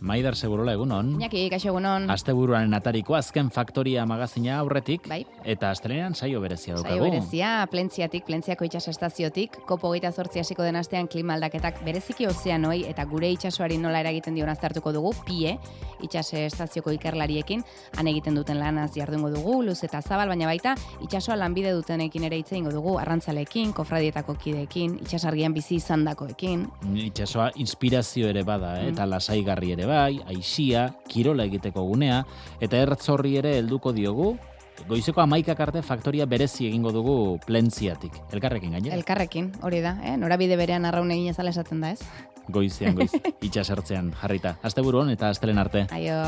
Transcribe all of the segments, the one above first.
Maider Segurola egunon. Iñaki, kaixo egunon. Asteburuaren atariko azken faktoria magazina aurretik. Bai. Eta astelenean saio berezia daukagu. Saio berezia, plentziatik, plentziako itxas estaziotik, kopo geita zortzi hasiko den astean klima aldaketak bereziki ozeanoi eta gure itsasoari nola eragiten dion aztertuko dugu, pie, itxas estazioko ikerlariekin, han egiten duten lanaz jardungo dugu, luz eta zabal, baina baita, itsasoa lanbide dutenekin ere hitze ingo dugu, arrantzalekin, kofradietako kideekin, itxasargian bizi izandakoekin. Itxasoa inspirazio ere bada, eh? Mm. eta lasaigarri ere bai, aisia, kirola egiteko gunea, eta ertzorri ere helduko diogu, goizeko amaikak arte faktoria berezi egingo dugu plentziatik. Elkarrekin gainera. Elkarrekin, hori da, eh? norabide berean arraun egin ezala esaten da ez? Goizean, goiz, itxasertzean jarrita. Asteburu hon eta astelen arte. Aio.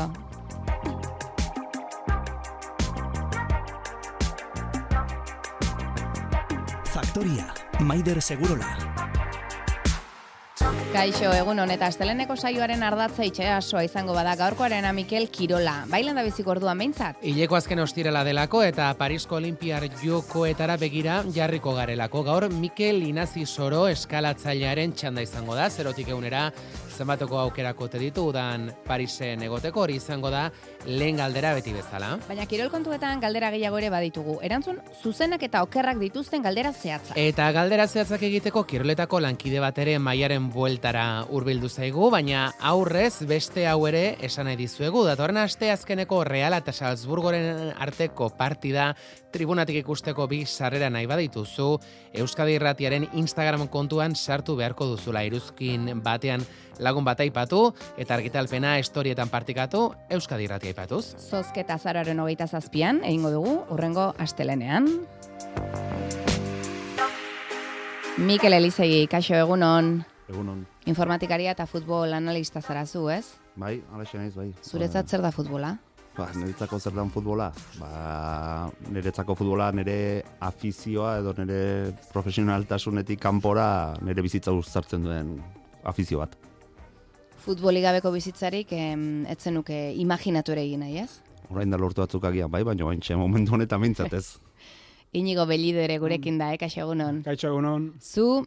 Faktoria, Maider Segurola. Kaixo, egun honeta asteleneko saioaren ardatza itxasoa izango bada gaurkoarena Mikel Kirola. Bailan da biziko orduan behintzat? Ileko azken ostirela delako eta Parisko Olimpiar jokoetara begira jarriko garelako. Gaur Mikel Inazi Soro eskalatzailearen txanda izango da, zerotik egunera zenbatoko aukerako te ditu udan Parisen egoteko hori izango da lehen galdera beti bezala. Baina kirol kontuetan galdera gehiago ere baditugu. Erantzun zuzenak eta okerrak dituzten galdera zehatza. Eta galdera zehatzak egiteko kiroletako lankide bat ere maiaren bueltara hurbildu zaigu, baina aurrez beste hau ere esan nahi dizuegu. Datorren aste azkeneko Reala eta Salzburgoren arteko partida tribunatik ikusteko bi sarrera nahi badituzu, Euskadi Irratiaren Instagram kontuan sartu beharko duzula iruzkin batean lagun bat aipatu eta argitalpena estorietan partikatu Euskadi Irratia aipatuz. Zozketa zaroaren hogeita zazpian, egingo dugu, urrengo astelenean. Mikel Elizegi, kaixo egunon, Egunon. informatikaria eta futbol analista zarazu, ez? Bai, alaxe naiz, bai. Zuretzat zer da futbola? Ba, niretzako zer dan futbola? Ba, niretzako futbola nire afizioa edo nire profesionaltasunetik kanpora nire bizitza uzartzen duen afizio bat. Futboli gabeko bizitzarik em, etzen nuke imaginatu ere egin nahi, ez? Orain da lortu batzuk agian, bai, baina baintxe momentu honetan mintzat ez. Inigo Belido ere gurekin da, eh, kaixo egunon. Kaixo egunon. Zu,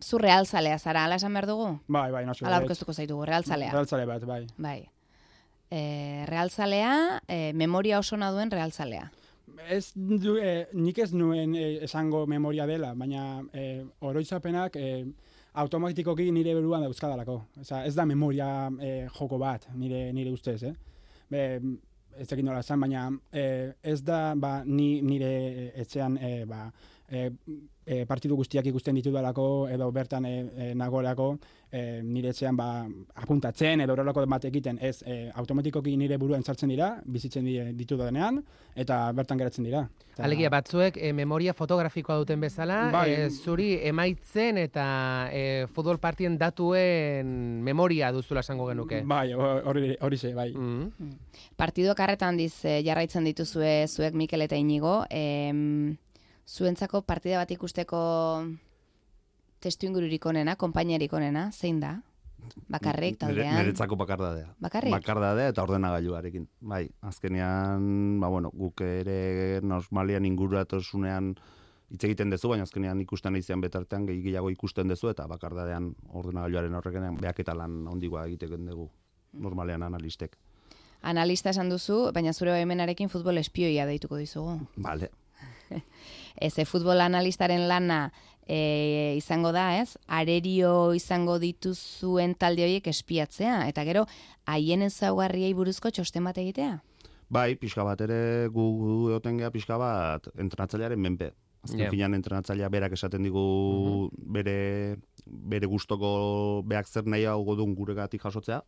zu realzalea zara, ala esan behar dugu? Bai, bai, noski. Ala aurkeztuko zaitugu, realzalea. Realzale bat, bai. Bai. E, realzalea, e, memoria oso na duen realzalea. Ez du, eh, nik ez nuen eh, esango memoria dela, baina eh, oroitzapenak eh, automatikoki nire beruan dauzkadalako. Osa, ez da memoria eh, joko bat, nire, nire ustez, eh? Be, ez dakit nola esan, baina eh, ez da ba, ni, nire etxean eh, ba, eh, eh, partidu guztiak ikusten ditudalako edo bertan eh, eh, nagoelako eh, nire etxean ba, apuntatzen edo horrelako bat egiten ez eh, automatikoki nire buruan sartzen dira, bizitzen di- ditudanean eta bertan geratzen dira. Eta- Alegia batzuek e, memoria fotografikoa duten bezala, Bai. e, zuri emaitzen eta e, futbol partien datuen memoria duzula esango genuke. Bai, hori hori ze, bai. Mm. Partiduak arretan diz eh, jarraitzen dituzue zuek Mikel eta Inigo. Em, zuentzako partida bat ikusteko testu ingururik onena, konpainiarik onena, zein da? Bakarrik, taldean? Niretzako bakardadea. Bakarrik? Bakardadea eta ordenagailuarekin. Bai, azkenean, ba bueno, guk ere normalian inguratosunean hitz egiten dezu, baina azkenean ikusten izan betartean gehi gehiago ikusten dezu eta bakardadean ordenagailuaren horrekenean behaketa lan handigoa egiteken dugu normalean analistek. Analista esan duzu, baina zure baimenarekin futbol espioia deituko dizugu. Vale. Ez, e, futbol analistaren lana e, izango da, ez? Arerio izango dituzuen talde horiek espiatzea, eta gero, haien ezaugarriei buruzko txosten bat egitea? Bai, pixka bat ere gu gu egoten gea pixka bat entrenatzailearen menpe. Azken Ja. finean entrenatzailea berak esaten digu bere bere gustoko beak zer nahi hau duen guregatik jasotzea.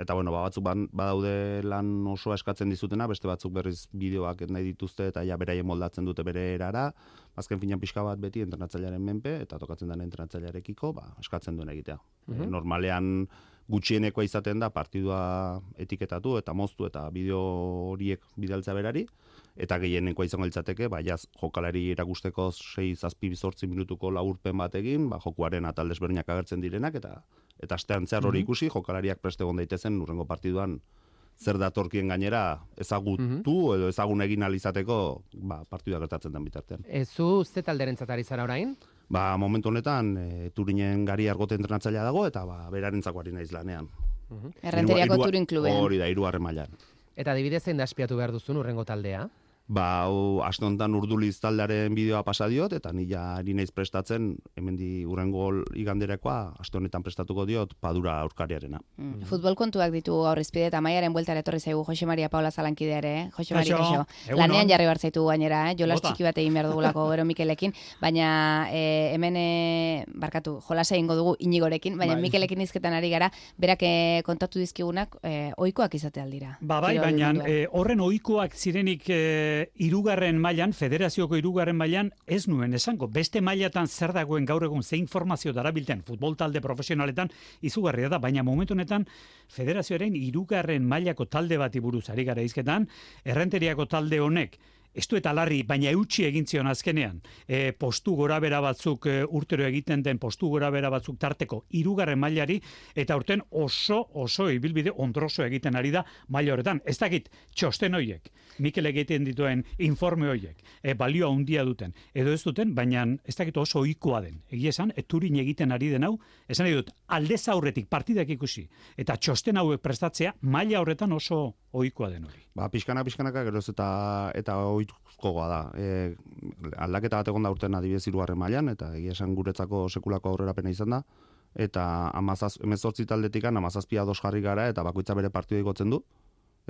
Eta bueno, ba, batzuk ban- badaude lan osoa eskatzen dizutena, beste batzuk berriz bideoak nahi dituzte eta ja beraien moldatzen dute bere erara. Azken finean pixka bat beti entrenatzailearen menpe eta tokatzen den entrenatzailearekiko, ba, eskatzen duen egitea. Mhm. E, normalean gutxienekoa izaten da partidua etiketatu eta moztu eta bideo horiek bidaltza berari eta gehienekoa izango litzateke ba jaz jokalari erakusteko 6 7 8 minutuko laburpen batekin, ba jokuaren atal desberdinak agertzen direnak eta eta astean zehar hori ikusi jokalariak preste egon daitezen urrengo partiduan zer datorkien gainera ezagutu edo ezagun egin ahal izateko ba partidua gertatzen den bitartean. E, zu ze talderentzat ari zara orain? Ba, momentu honetan, e, Turinen gari argote entrenatzailea dago, eta ba, berarentzako ari naiz lanean. Errenteriako Hiru- Turin klubean. Hori da, hirugarren mailan. Eta adibidez zein da espiatu behar duzun urrengo taldea? Ba, hau, aste honetan urduliz taldearen bideoa pasa diot, eta nila ari naiz prestatzen, hemendi urrengo iganderekoa, aste honetan prestatuko diot, padura aurkariarena. Mm. Futbol kontuak ditu gaur izpide eta maiaren bueltara etorri zaigu Jose Maria Paula Zalankidea ere, eh? Jose Maria Kaixo, Lanean jarri behar zaitu gainera, eh? jolas Bota. txiki bat egin behar dugulako gero Mikelekin, baina e, hemen e, barkatu, jolasa egingo dugu inigorekin, baina Bai. Mikelekin izketan ari gara, berak e, kontatu dizkigunak e, ohikoak izate aldira. Ba bai, baina eh, horren ohikoak zirenik eh, irugarren mailan, federazioko irugarren mailan, ez nuen esango. Beste mailatan zer dagoen gaur egun ze informazio darabilten futbol talde profesionaletan izugarria da, baina momentu honetan federazioaren irugarren mailako talde bati buruz ari gara izketan, errenteriako talde honek Estu eta larri, baina eutxi egin zion azkenean. E, postu gora bera batzuk e, urtero egiten den postu gora bera batzuk tarteko irugarren mailari eta urten oso oso ibilbide ondroso egiten ari da maila horretan. Ez dakit txosten hoiek, Mikel egiten dituen informe hoiek, e, balio handia duten. Edo ez duten, baina ez dakit oso ohikoa den. Egia esan, eturin egiten ari den hau, esan dut, aldez aurretik partidak ikusi. Eta txosten hauek prestatzea maila horretan oso ohikoa den hori. Ba, pixkana, pixkanaka, geroz eta, eta oituzkoa da. E, aldaketa bat egon da urten adibidez hirugarren mailan eta egia esan guretzako sekulako aurrerapena izan da. Eta amazaz, emezortzi taldetikan amazazpia ados jarri gara eta bakoitza bere partidu igotzen du.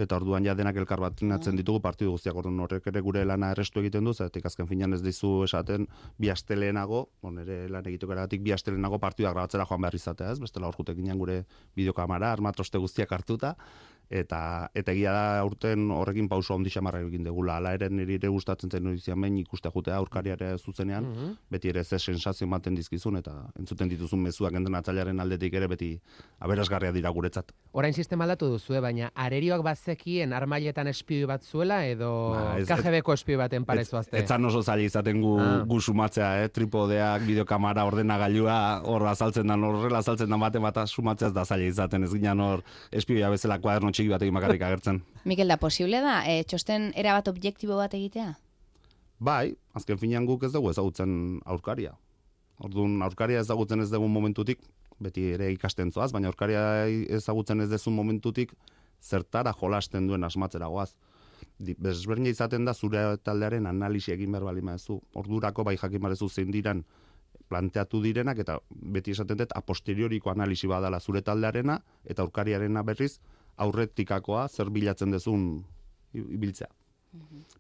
Eta orduan ja denak elkar bat ditugu partidu guztiak orduan horrek ere gure lana errestu egiten du, zertik azken finan ez dizu esaten bi aste lehenago, bon, ere lan egiteko eragatik bi aste lehenago partida grabatzera joan behar izatea, ez? Bestela hor ginen gure bideokamara, armatroste guztiak hartuta, eta eta egia da urten horrekin pauso handi xamarra egin degula. Hala ere niri ere gustatzen zen noizian behin ikuste jutea aurkariare zuzenean, Mhm. beti ere ze sensazio ematen dizkizun eta entzuten dituzun mezuak entrenatzailearen aldetik ere beti aberasgarria dira guretzat. Orain sistema aldatu duzue, baina arerioak bazekien armailetan espioi bat zuela edo Ba, ez- KGB-ko espioi baten pare zoazte? Etzan oso zaila izaten gu, Ah. gu sumatzea, eh? tripodeak, bideokamara, ordenagailua, hor azaltzen da, horrela azaltzen da bate bat sumatzea ez da zaila izaten, ez ginen hor espioia bezala kuaderno txiki batekin bakarrik agertzen. Mikel, da posible da, e, txosten erabat objektibo bat egitea? Bai, azken finean guk ez dugu ezagutzen aurkaria. Orduan, aurkaria ezagutzen ez dugun momentutik, beti ere ikasten zoaz, baina aurkaria ezagutzen ez dezun momentutik, zertara jolasten duen asmatzera goaz. Di- Desberdina izaten da zure taldearen analisi egin behar bali maezu. Ordurako bai jakin barezu zein diran planteatu direnak eta beti esaten dut a posterioriko analisi badala zure taldearena eta aurkariarena berriz aurretikakoa zer bilatzen dezun ibiltzea.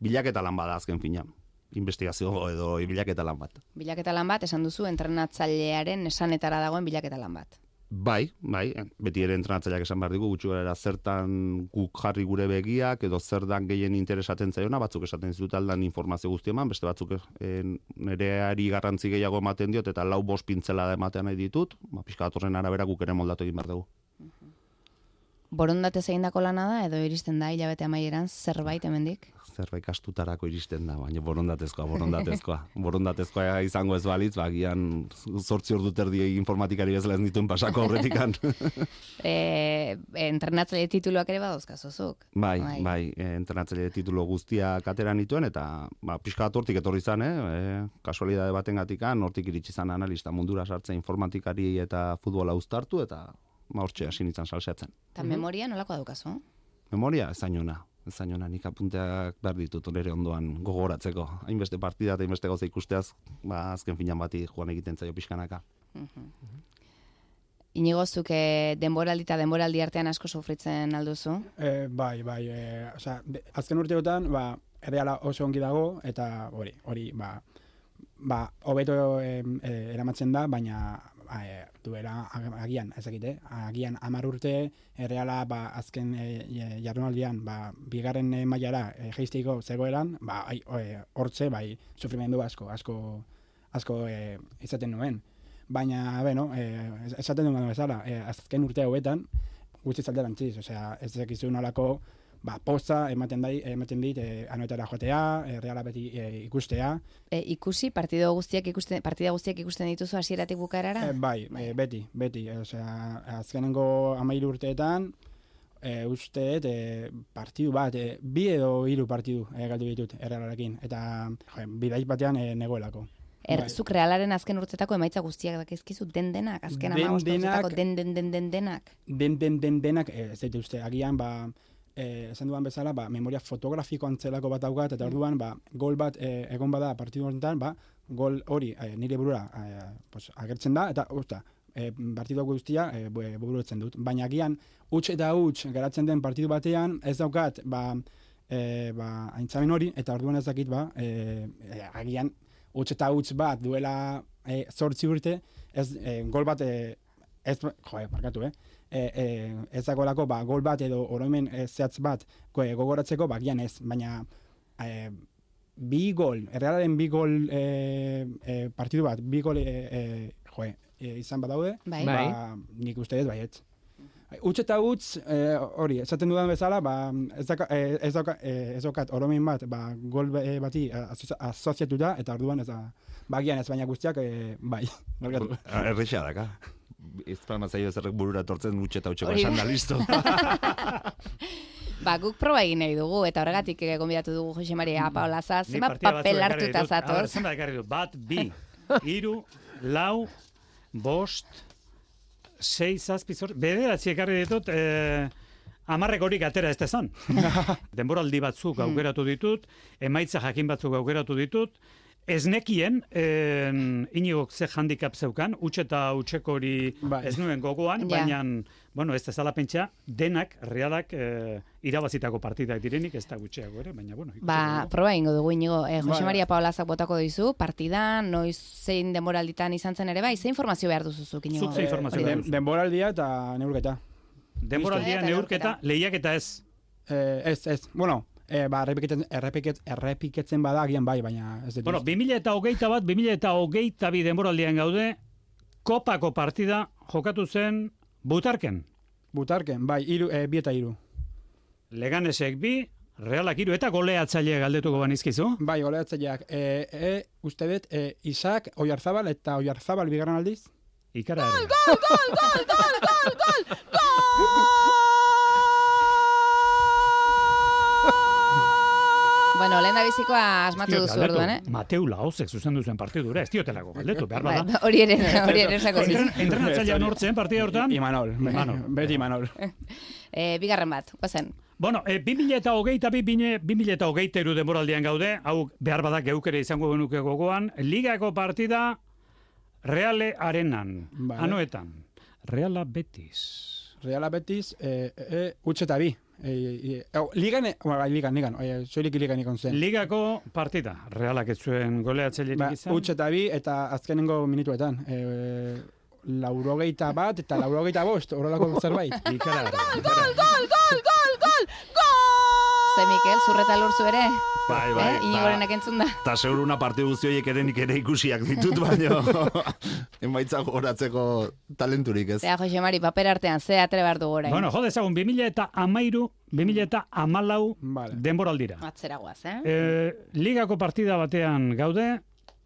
Bilaketa lan bada azken finean. Investigazio edo bilaketa lan bat. Bilaketa lan bat, esan duzu, entrenatzailearen esanetara dagoen bilaketa lan bat. Bai, bai, beti ere entrenatzaileak esan behar digu, gutxi gara zertan guk jarri gure begiak, edo zer dan gehien interesaten zaiona, batzuk esaten zut aldan informazio guzti eman, beste batzuk eh, nereari garrantzi gehiago ematen diot, eta lau bost pintzela da ematean nahi ditut, ba, pixka bat horren arabera guk ere moldatu egin behar dugu. Borondate zeindako lana da, edo iristen da hilabete amaieran zerbait hemendik? zerbait kastutarako iristen da, baina borondatezkoa, borondatezkoa. borondatezkoa izango ez balitz, ba, gian zortzi ordu terdi informatikari bezala ez nituen pasako horretikan. E, entrenatzaile tituluak ere badauzkazuzuk. bai, Bai. bai, e, entrenatzaile titulo guztiak atera nituen, eta ba, pixka bat hortik etorri zan, eh? E, kasualidade baten gatikan, hortik iritsi zan analista mundura sartzen informatikari eta futbola uztartu, eta ba, hortxe hasi nintzen salseatzen. Eta memoria nolako daukazu? Memoria, ez zainona. Ez zainona, nik apunteak behar ditut nire ondoan gogoratzeko. Hainbeste partida eta hainbeste gauza ikusteaz, ba, azken finan bati joan egiten zaio pixkanaka. Inigo zuk eh, denboraldi eta denboraldi artean asko sufritzen alduzu? E, bai, bai, e, osea, de- azken urteotan, ba, erreala oso ongi dago, eta hori, hori, ba, ba, hobeto e, e, eramatzen da, baina ba, e, duela ag- agian, ez agian amar urte erreala ba, azken e, e, jardunaldian, ba, bigarren e, mailara e, jeistiko zegoeran, ba, ai, e, hortze, bai, sufrimendu asko, asko, asko e, izaten nuen. Baina, beno, e, es- esaten duen bezala, e, azken urte hauetan, guztiz alderantziz, osea, ez dakizu nolako, ba, poza ematen, dai, ematen dit, e, anoetara joatea, e, reala beti e, ikustea, E, ikusi, partido guztiak ikusten, partida guztiak ikusten dituzu hasieratik bukaerara? e, bai, e, beti, beti, osea, azkenengo amairu urteetan, e, uste, dut, e, partidu bat, e, bi edo hiru partidu e, galdu ditut errealarekin, eta jo, bidaiz batean e, negoelako. Er, Bai. zuk realaren azken urtetako emaitza guztiak dakizkizu den denak, azken Den ama den den den den denak. den den den denak eh, ez dut uste agian ba eh, esan duan bezala ba memoria fotografiko antzelako bat daukat eta orduan ba gol bat eh, egon bada partidu honetan ba gol hori eh, nire burura eh, pues, agertzen da eta usta eh, partidu guztia eh, bu- burutzen dut. Baina agian huts eta huts geratzen den partidu batean ez daukat ba eh, ba aintzamen hori eta orduan ez dakit ba eh, eh, agian huts eta huts bat duela eh, zortzi urte ez eh, gol bat eh, ez, joe, markatu, eh? E, e, ez dagoelako, ba, gol bat edo oroimen e, zehatz bat go, gogoratzeko, ba, gian ez, baina e, bi gol, errealaren bi gol e, e, partidu bat, bi gol, e, e, joe, e, izan badaude, Bai. Bai. ba, nik uste ez baiet. Utz eta utz, e, hori, esaten dudan bezala, ba, ez, daka, e, ez, dauka, e, ez daukat oromen bat, ba, gol e, bati asozi- asoziatuta, eta orduan ez da, ba, gian ez, baina guztiak, e, bai, markatu. Errexea daka. Ez palma zaio ezerrek burura tortzen utxe eta utxeko esan da. da listo. Ba, guk proba egin nahi dugu, eta horregatik eh, gonbidatu dugu Jose Maria Paolaza, zenbat partida batzuk papel ekarri hartuta ditut. A ber, zatoz. zenbat ekarri dut? Bat, bi, hiru, lau, bost, sei, zazpi, zor, bederatzi ekarri ditut, eh, amarrek horik atera ez dezan. Denboraldi batzuk aukeratu ditut, emaitza jakin batzuk aukeratu ditut, Ez nekien, en, inigok ze handicap zeukan, utxe eta utxeko hori Bai. ez nuen gogoan, Ja. baina, bueno, ez dezala pentsa, denak, realak, eh, irabazitako partidak direnik, ez da gutxeago ere, baina, bueno. Ba, dugu. proba egingo dugu inigo. Eh, Jose Bai. Maria Paolazak botako dizu, partida, noiz zein denboralditan izan zen ere bai, ze informazio behar duzuzuk inigo? Zuk ze informazio da. behar Den, duzu? denboraldia eta neurketa. Denboraldia Eta neurketa, neurketa. lehiak eta ez. Eh, ez, ez, bueno, eh, ba, errepiketzen, errepiket, errepiketzen bada agian bai, baina ez dut. Bueno, 2000 eta hogeita bat, 2000 eta hogeita bi denboraldian gaude, kopako partida jokatu zen butarken. Butarken, bai, iru, eh, bi eta iru. Leganesek bi, realak iru eta goleatzaile galdetuko banizkizu. Bai, oleatzaileak, eh, eh, uste dut, eh, Isak, Oiarzabal eta Oiarzabal bigarren aldiz. Ikara ere. Bueno, lehen da bizikoa asmatu duzu orduan, eh? Mateu Laozek zuzendu zuen partidura, ez diotelako galdetu, behar Bai, bada. hori ere, hori ere esako zizu. Entren- Entrenatzailea nortzen partida hortan? Imanol, Imanol. beti Imanol. Eh, bigarren bat, guazen. Bueno, e, 2000 eta hogeita bi, 2000 eta hogeita iru denboraldian gaude, hau behar badak geukere izango genuke gogoan, ligako partida Reale Arenan, Vale. anoetan. Reala Betis. Reala Betis, eh, eh, utxe eta bi. Eh, oh, ligan, eh, bai, ligan, ligan, eh, soilik ligan ikon zen. Ligako partida, Realak ez zuen goleatzailerik Ba, izan. utxe eta bi, eta azkenengo minutuetan. Eh, laurogeita bat eta laurogeita bost, horrelako zerbait. Ikara, ikara. Ze Mikel, zurreta lurzu ere? Bai, Eh? Inigorenak entzun da. Eta seguruna partidu guzti horiek ere nik ere ikusiak ditut, baina emaitza goratzeko talenturik ez. Zea, Jose Mari, paper artean, ze atre behar dugu orain. Bueno, jode ezagun, 2000 eta amairu, 2000 eta amalau Vale. denboraldira. Atzera guaz, eh? E, ligako partida batean gaude,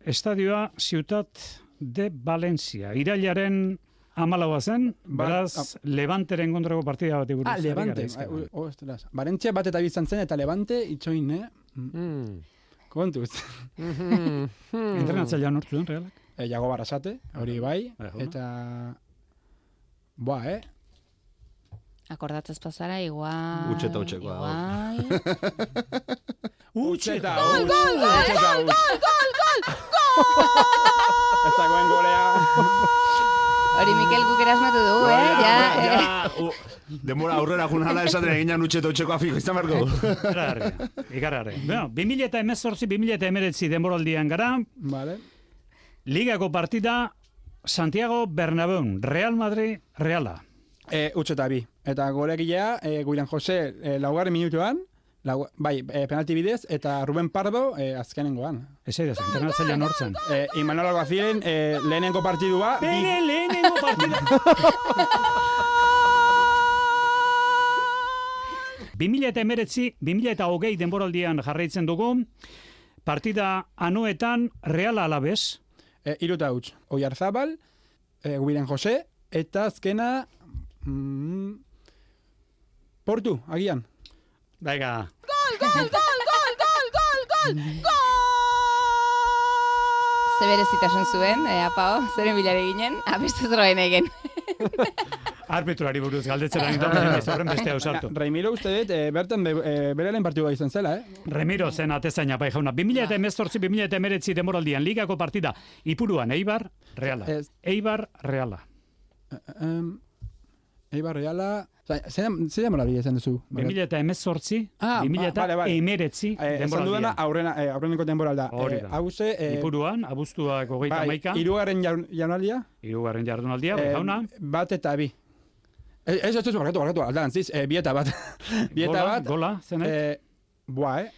estadioa Ciutat de Valencia. Irailaren amalaua zen, Ba- beraz, Levanteren kontrako partida bat buruz. Ah, Levante. ezker. Ah, oh. Barentzia bat eta bizan zen, eta Levante itxoin, eh? Mm. Kontuz. Mhm. Entrenatzailea nortu den, realak? E, Jago Barrasate, hori bai, Bai, jona. eta... Boa, eh? Akordatzez pasara, igual... Utxe eta utxekoa, Igual... Utxeta, gol, gol, gol, gol, Ez dagoen golea. Hori Mikel guk erasmatu dugu, eh? Ja, eh? ja, u, denbora aurrera junala esaten eginan utxe eta utxeko afiko izan. Ikararre, ikararre. Bueno, 2000 eta emezortzi, 2000 eta emeretzi denboraldian gara, Vale. ligako partida Santiago Bernabéu, Real Madrid, Reala. E, utxeta bi. Eta golegilea, e, Guilan Jose, e, laugarren minutuan, lau, bai, e, penalti bidez, eta Ruben Pardo e, azkenengoan. Ez da, entrenatzailea nortzen. E, Imanol Alguazilen e, lehenengo partidua, bi, Bere lehenengo partida. 2000 eta emeretzi, 2000 eta hogei denboraldian jarraitzen dugu, partida anuetan Real Alabez, e, iruta huts. Oiarzabal, e, Guilan Jose, eta azkena... Mm, Portu, agian. Ze berezitasun zuen, e, apao, zeren bilare ginen, abestu zroen egin. Arbitrari buruz galdetzen ari da, ez horren beste hau sartu. Raimiro uste dut, e, bertan be, e, beraren partidua izan zela, eh? Remiro zen atezaina bai jauna. 2018 2019 demoraldian ligako partida Ipuruan Eibar Reala. Eibar Reala. Um, Eibar Reala... Zer zer demoraldi izan duzu? 2018 Ah, ba- bale, bale. 2019 Eh, esan demoraldian. aurrena, eh, aurreneko temporalda. Hori Eh, da. hau ze, eh, Ipuruan abuztuak hogeita bai, hamaika. irugarren jaunaldia, Hirugarren jardunaldia, bai eh, jauna. bat eta bi. Ez, ez, ez, barkatu, barkatu, aldarantziz, eh, bi eta bat. bi eta Gola, bat, gola, zenek? eh, boa, eh?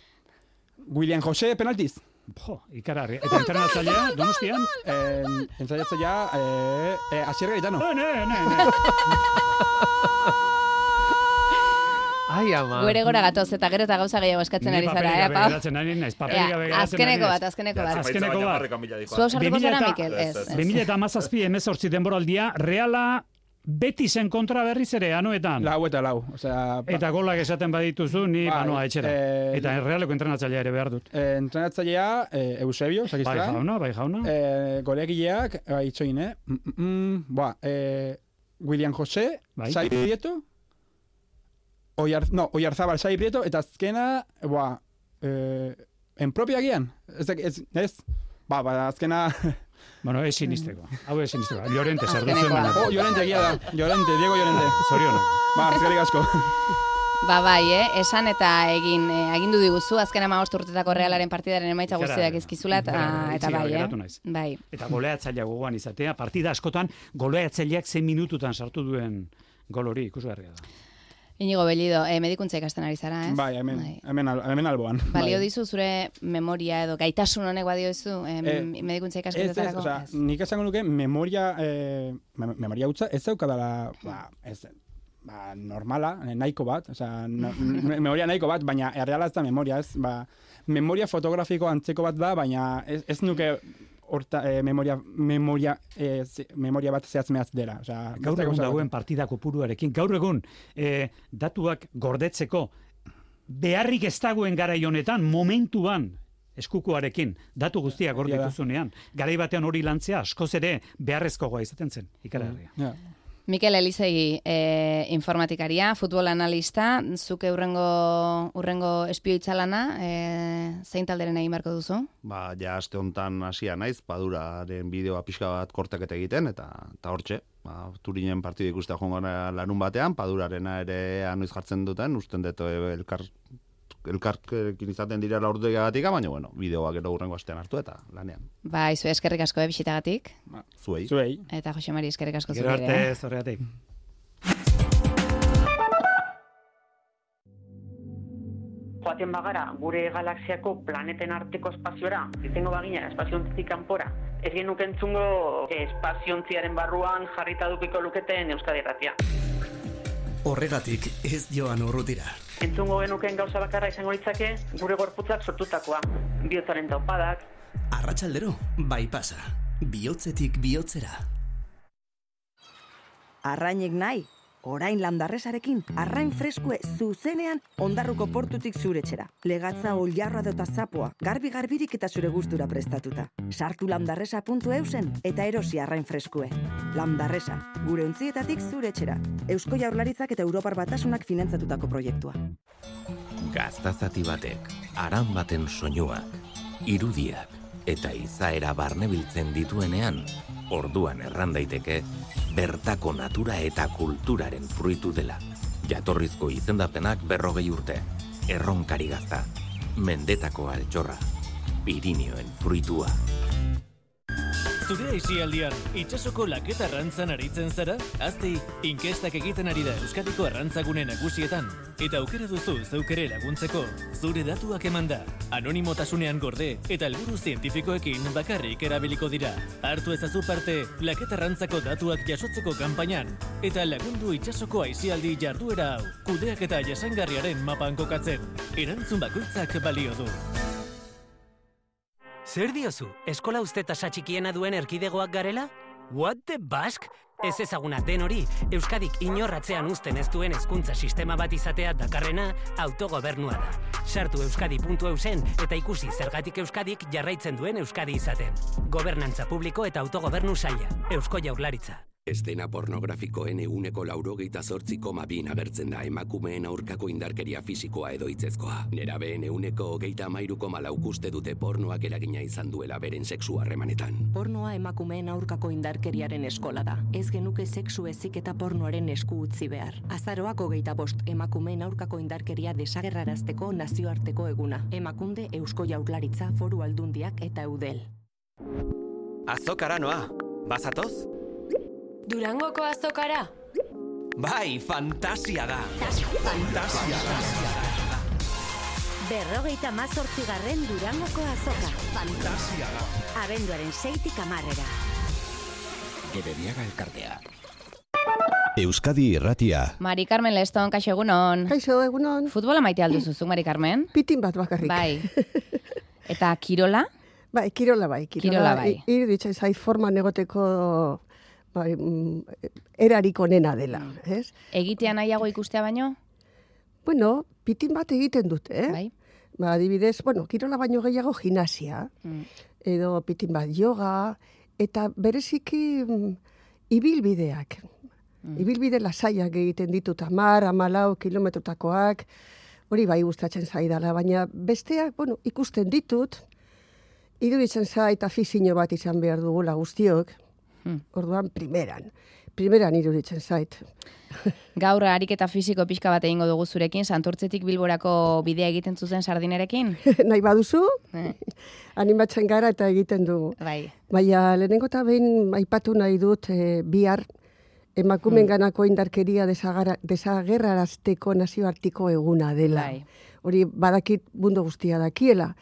William Jose penaltiz. Jo, ikararri. Eta entrenatzailea, donostian? Eh, entzaiatzaia, eh, eh, Asier Gaetano. Ne, ne, ne, ne. Ai, ama. Gure gora gatoz eta gero eta gauza gehiago eskatzen Ni ari zara, eh, apao? geratzen ari naiz, paperik Ea, gabe geratzen azkeneko ari bat, naiz. azkeneko bat. Azkeneko bat. Zu hau sartuko 2000 zara, Mikel? Ez, ez. 2000 eta amazazpi emezortzi denboraldia, Reala Betisen kontra berriz ere, anuetan. Lau eta lau. Osea, ba- Eta golak esaten badituzu, ni Bai, banoa etxera. eh, eta errealeko entrenatzailea ere behar dut. eh, entrenatzailea, eh, Eusebio, Bai sakistra. jauna, bai jauna. Eh, golegileak, bai, itxoin, eh? Mm, mm, mm, boa, eh, William Jose, Bai. Sai Prieto, Oiar, no, Oiarzabal, Sai Prieto, eta azkena, boa, eh, en propia gian, ez, ez, ez, ba, ba, azkena, Bueno, ez sinisteko. Hau ez sinisteko. Llorente, zer baina. oh, Llorente egia da, Llorente, Diego Llorente, Zorionak. ba, eskerrik asko. Ba bai, eh? esan eta egin eh, agindu diguzu azken ama urtetako realaren partidaren emaitza guztiak izkizula eta, eta bai, eh? naiz. Bai. Eta goleatzailea gogoan izatea, partida askotan goleatzaileak zein minututan sartu duen gol hori ikusgarria da. Inigo Bellido, eh, medikuntza ikasten ari zara, ez? Bai, hemen, hemen, al- hemen alboan. Balio bai. dizu zure memoria edo gaitasun honek badio dizu em, Eh, medikuntza Ez, ez, ikasketetarako? osea, nik esango nuke memoria, eh, mem- memoria hutza ez daukadala, ba, ez, ba, normala, eh, nahiko bat, osea, no, me- memoria nahiko bat, baina erreala ez da memoria, ez, ba, memoria fotografiko antzeko bat da, baina ez, ez nuke horta, eh, memoria, memoria, eh, ze- memoria bat zehatz dela, osea, Gaur egun dagoen partida kopuruarekin, gaur egun eh, datuak gordetzeko beharrik ez dagoen garai honetan, momentuan, eskukoarekin, datu guztiak gordituzunean, garai batean hori lantzea askoz ere beharrezkoa izaten zen, ikaragarria. Ja. Mikel Elizegi, eh, informatikaria, futbol analista, zuke urrengo, urrengo espioitzalana, eh, zein talderen egin beharko duzu? Ba, ja aste hontan hasia naiz, paduraren bideoa pixka bat kortaketa egiten, eta eta hortxe, ba, turinen partida ikustea gara lanun batean, padurarena ere anoiz jartzen duten, usten dut eh, elkar elkarkekin izaten direla orduegagatik, baina bueno, bideoa gero urrengo astean hartu eta lanean. Bai, zu eskerrik asko, eh, bisitagatik. Zuei. Zuei. Eta Jose Mari eskerrik asko Gero zuri ere, arte, eh? zorreatik. joaten bagara gure galaxiako planeten arteko espaziora, izango bagina espaziontzitik kanpora, ez genuk entzungo espaziontziaren barruan jarrita dukiko luketen Euskadi Ratia. Horregatik ez joan urrutira. Entzungo genuken gauza bakarra izango litzake gure gorputzak sortutakoa, bihotzaren taupadak, Arratsaldero, bai pasa. Bihotzetik bihotzera. Arrainek nahi, orain landarresarekin, arrain freskue zuzenean ondarruko portutik zuretxera. Legatza oljarroa dota zapoa, garbi-garbirik eta zure gustura prestatuta. Sartu landarresa.eusen eta erosi arrain freskue. Landarresa, gure ontzietatik zuretxera. Eusko jaurlaritzak eta Europar batasunak finantzatutako proiektua. Gaztazati batek, aran baten soinuak, irudiak eta izaera barnebiltzen dituenean, orduan erran daiteke, bertako natura eta kulturaren fruitu dela. Jatorrizko izendapenak berrogei urte, erronkari gazta, mendetako altxorra, Pirinioen fruitua. Zure aisialdian, itxasoko laketa arrantzan aritzen zara? Azti, inkestak egiten ari da Euskadiko arrantzagune nagusietan. Eta aukera duzu zeukere laguntzeko, zure datuak eman da. Anonimotasunean gorde eta helburu zientifikoekin bakarrik erabiliko dira. Hartu ezazu parte, laketa arrantzako datuak jasotzeko kanpainan. Eta lagundu itxasoko aisialdi jarduera hau, kudeak eta jasangarriaren mapan kokatzen. Erantzun bakoitzak balio du. Zer diozu, eskola uste tasa txikiena duen erkidegoak garela? What the bask? Ez ezaguna den hori, Euskadik inorratzean uzten ez duen hezkuntza sistema bat izatea dakarrena autogobernua da. Sartu euskadi.eusen eta ikusi zergatik Euskadik jarraitzen duen Euskadi izaten. Gobernantza publiko eta autogobernu saila. Eusko Jaurlaritza. Estena pornografikoen euneko laurogeita zortzi koma bin agertzen da emakumeen aurkako indarkeria fisikoa edo hitzezkoa. Nerabeen euneko hogeita amairu koma laukuste dute pornoak eragina izan duela beren sexu harremanetan. Pornoa emakumeen aurkako indarkeriaren eskola da. Ez genuke sexu ezik eta pornoaren esku utzi behar. Azaroak hogeita bost emakumeen aurkako indarkeria desagerrarazteko nazioarteko eguna. Emakunde Eusko Jaurlaritza Foru Aldundiak eta Eudel. Azokara noa, bazatoz? Durangoko azokara? Bai, fantasia da. Fantasia da. Berrogeita mazortzigarren Durangoko azoka. Fantasia da. Abenduaren seitik amarrera. Gebediaga elkartea. Euskadi Irratia. Mari Carmen Leston, kaixo egunon. Kaixo egunon. Futbola maite alduzuzu, Mari Carmen? Pitin bat bakarrik. Bai. Eta kirola? Bai, kirola bai. Kirola bai. Iruditzen zait forman egoteko bai, mm, erarik onena dela, ez? Egitea nahiago ikustea baino? Bueno, pitin bat egiten dute, eh? Bai. Ba, adibidez, bueno, kirola baino gehiago gimnasia, Mm. edo pitin bat yoga, eta bereziki mm, ibilbideak. Ibilbide lasaiak egiten ditut, amar, amalau, kilometrotakoak, hori bai gustatzen zaidala, baina besteak, bueno, ikusten ditut, iruditzen zait afizio bat izan behar dugula guztiok, orduan primeran. Primeran iruditzen zait. Gaur ariketa fisiko pixka bat egingo dugu zurekin, santurtzetik bilborako bidea egiten zuzen sardinerekin? Nahi baduzu, Eh. animatzen gara eta egiten dugu. Bai. Baina lehenengo eta behin aipatu nahi dut eh, bihar emakumen ganako indarkeria desagerrarazteko nazioartiko eguna dela. Bai. Hori badakit mundu guztia dakiela.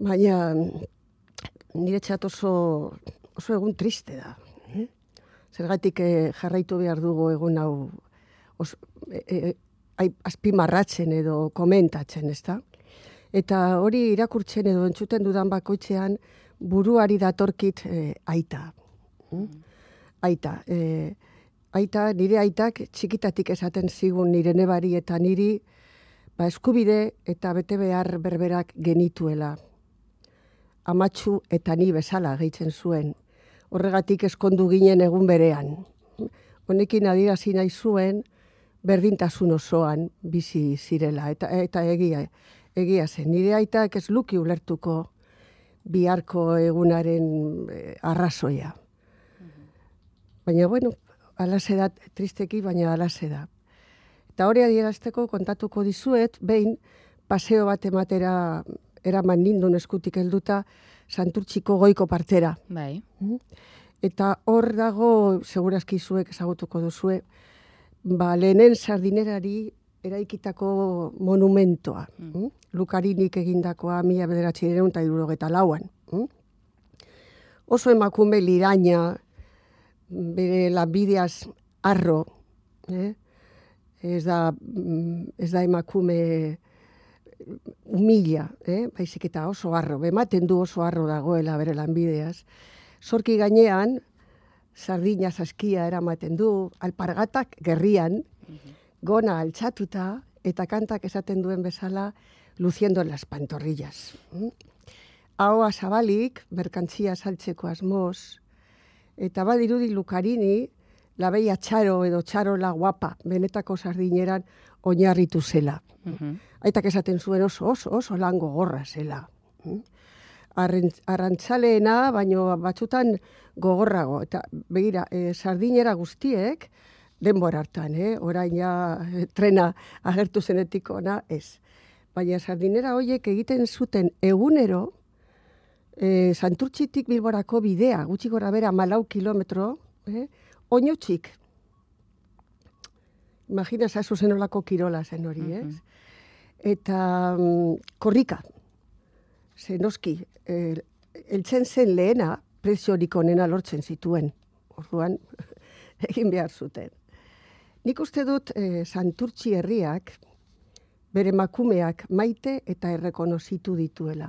Baina nire txat oso, oso egun triste da. Eh? Zergatik eh, jarraitu behar dugu egun hau os, e, e, ai- azpimarratzen edo komentatzen, ezta? Eta hori irakurtzen edo entzuten dudan bakoitzean buruari datorkit eh, aita. Mm? Aita. Eh, aita, nire aitak txikitatik esaten zigun nire nebari eta niri ba, eskubide eta bete behar berberak genituela. Amatxu eta ni bezala gehitzen zuen. Horregatik eskondu ginen egun berean. Honekin adierazi nahi zuen berdintasun osoan bizi zirela eta eta egia egia zen. Nire aitak ez luki ulertuko biharko egunaren eh, arrazoia. Baina, bueno, alase da, tristeki, baina alase da. Eta hori adierazteko kontatuko dizuet, behin paseo bat ematera eraman nindun eskutik helduta santurtziko goiko partera. Bai. Eta hor dago, segurazki zuek ezagutuko duzue, ba, lehenen sardinerari eraikitako monumentoa. Mm. Lukarinik egindakoa mila bederatzi eta irurogeta lauan. Mm? Oso emakume liraina, bere lanbideaz arro, eh? ez, da, mm, ez da emakume humila, eh? baizik eta oso arro, ematen du oso arro dagoela bere lanbideaz. Zorki gainean, sardina saskia eramaten du, alpargatak gerrian, gona altxatuta, eta kantak esaten duen bezala, luziendo las pantorrillas. Mm? Ahoa zabalik, merkantzia saltzeko asmoz, eta badirudi lukarini, labeia txaro edo txarola guapa, benetako sardineran oinarritu zela. Aitak esaten zuen oso, oso, oso lango gorra zela. Mm? Arrantzaleena, baino batzutan gogorrago. Eta begira, e, sardinera guztiek, denbora hartan, eh? orain ja eh, trena agertu zenetik ona, ez. Baina sardinera hoiek egiten zuten egunero, e, santurtzitik bilborako bidea, gutxi gora bera malau kilometro, eh? oinotxik. Imagina zazu zenolako kirola zen hori, ez? Eta mm, korrika, zenoski, eh, eltzen zen lehena, preziorik onena lortzen zituen. Orduan, egin behar zuten. Nik uste dut eh, santurtzi herriak, bere makumeak maite eta errekonozitu dituela.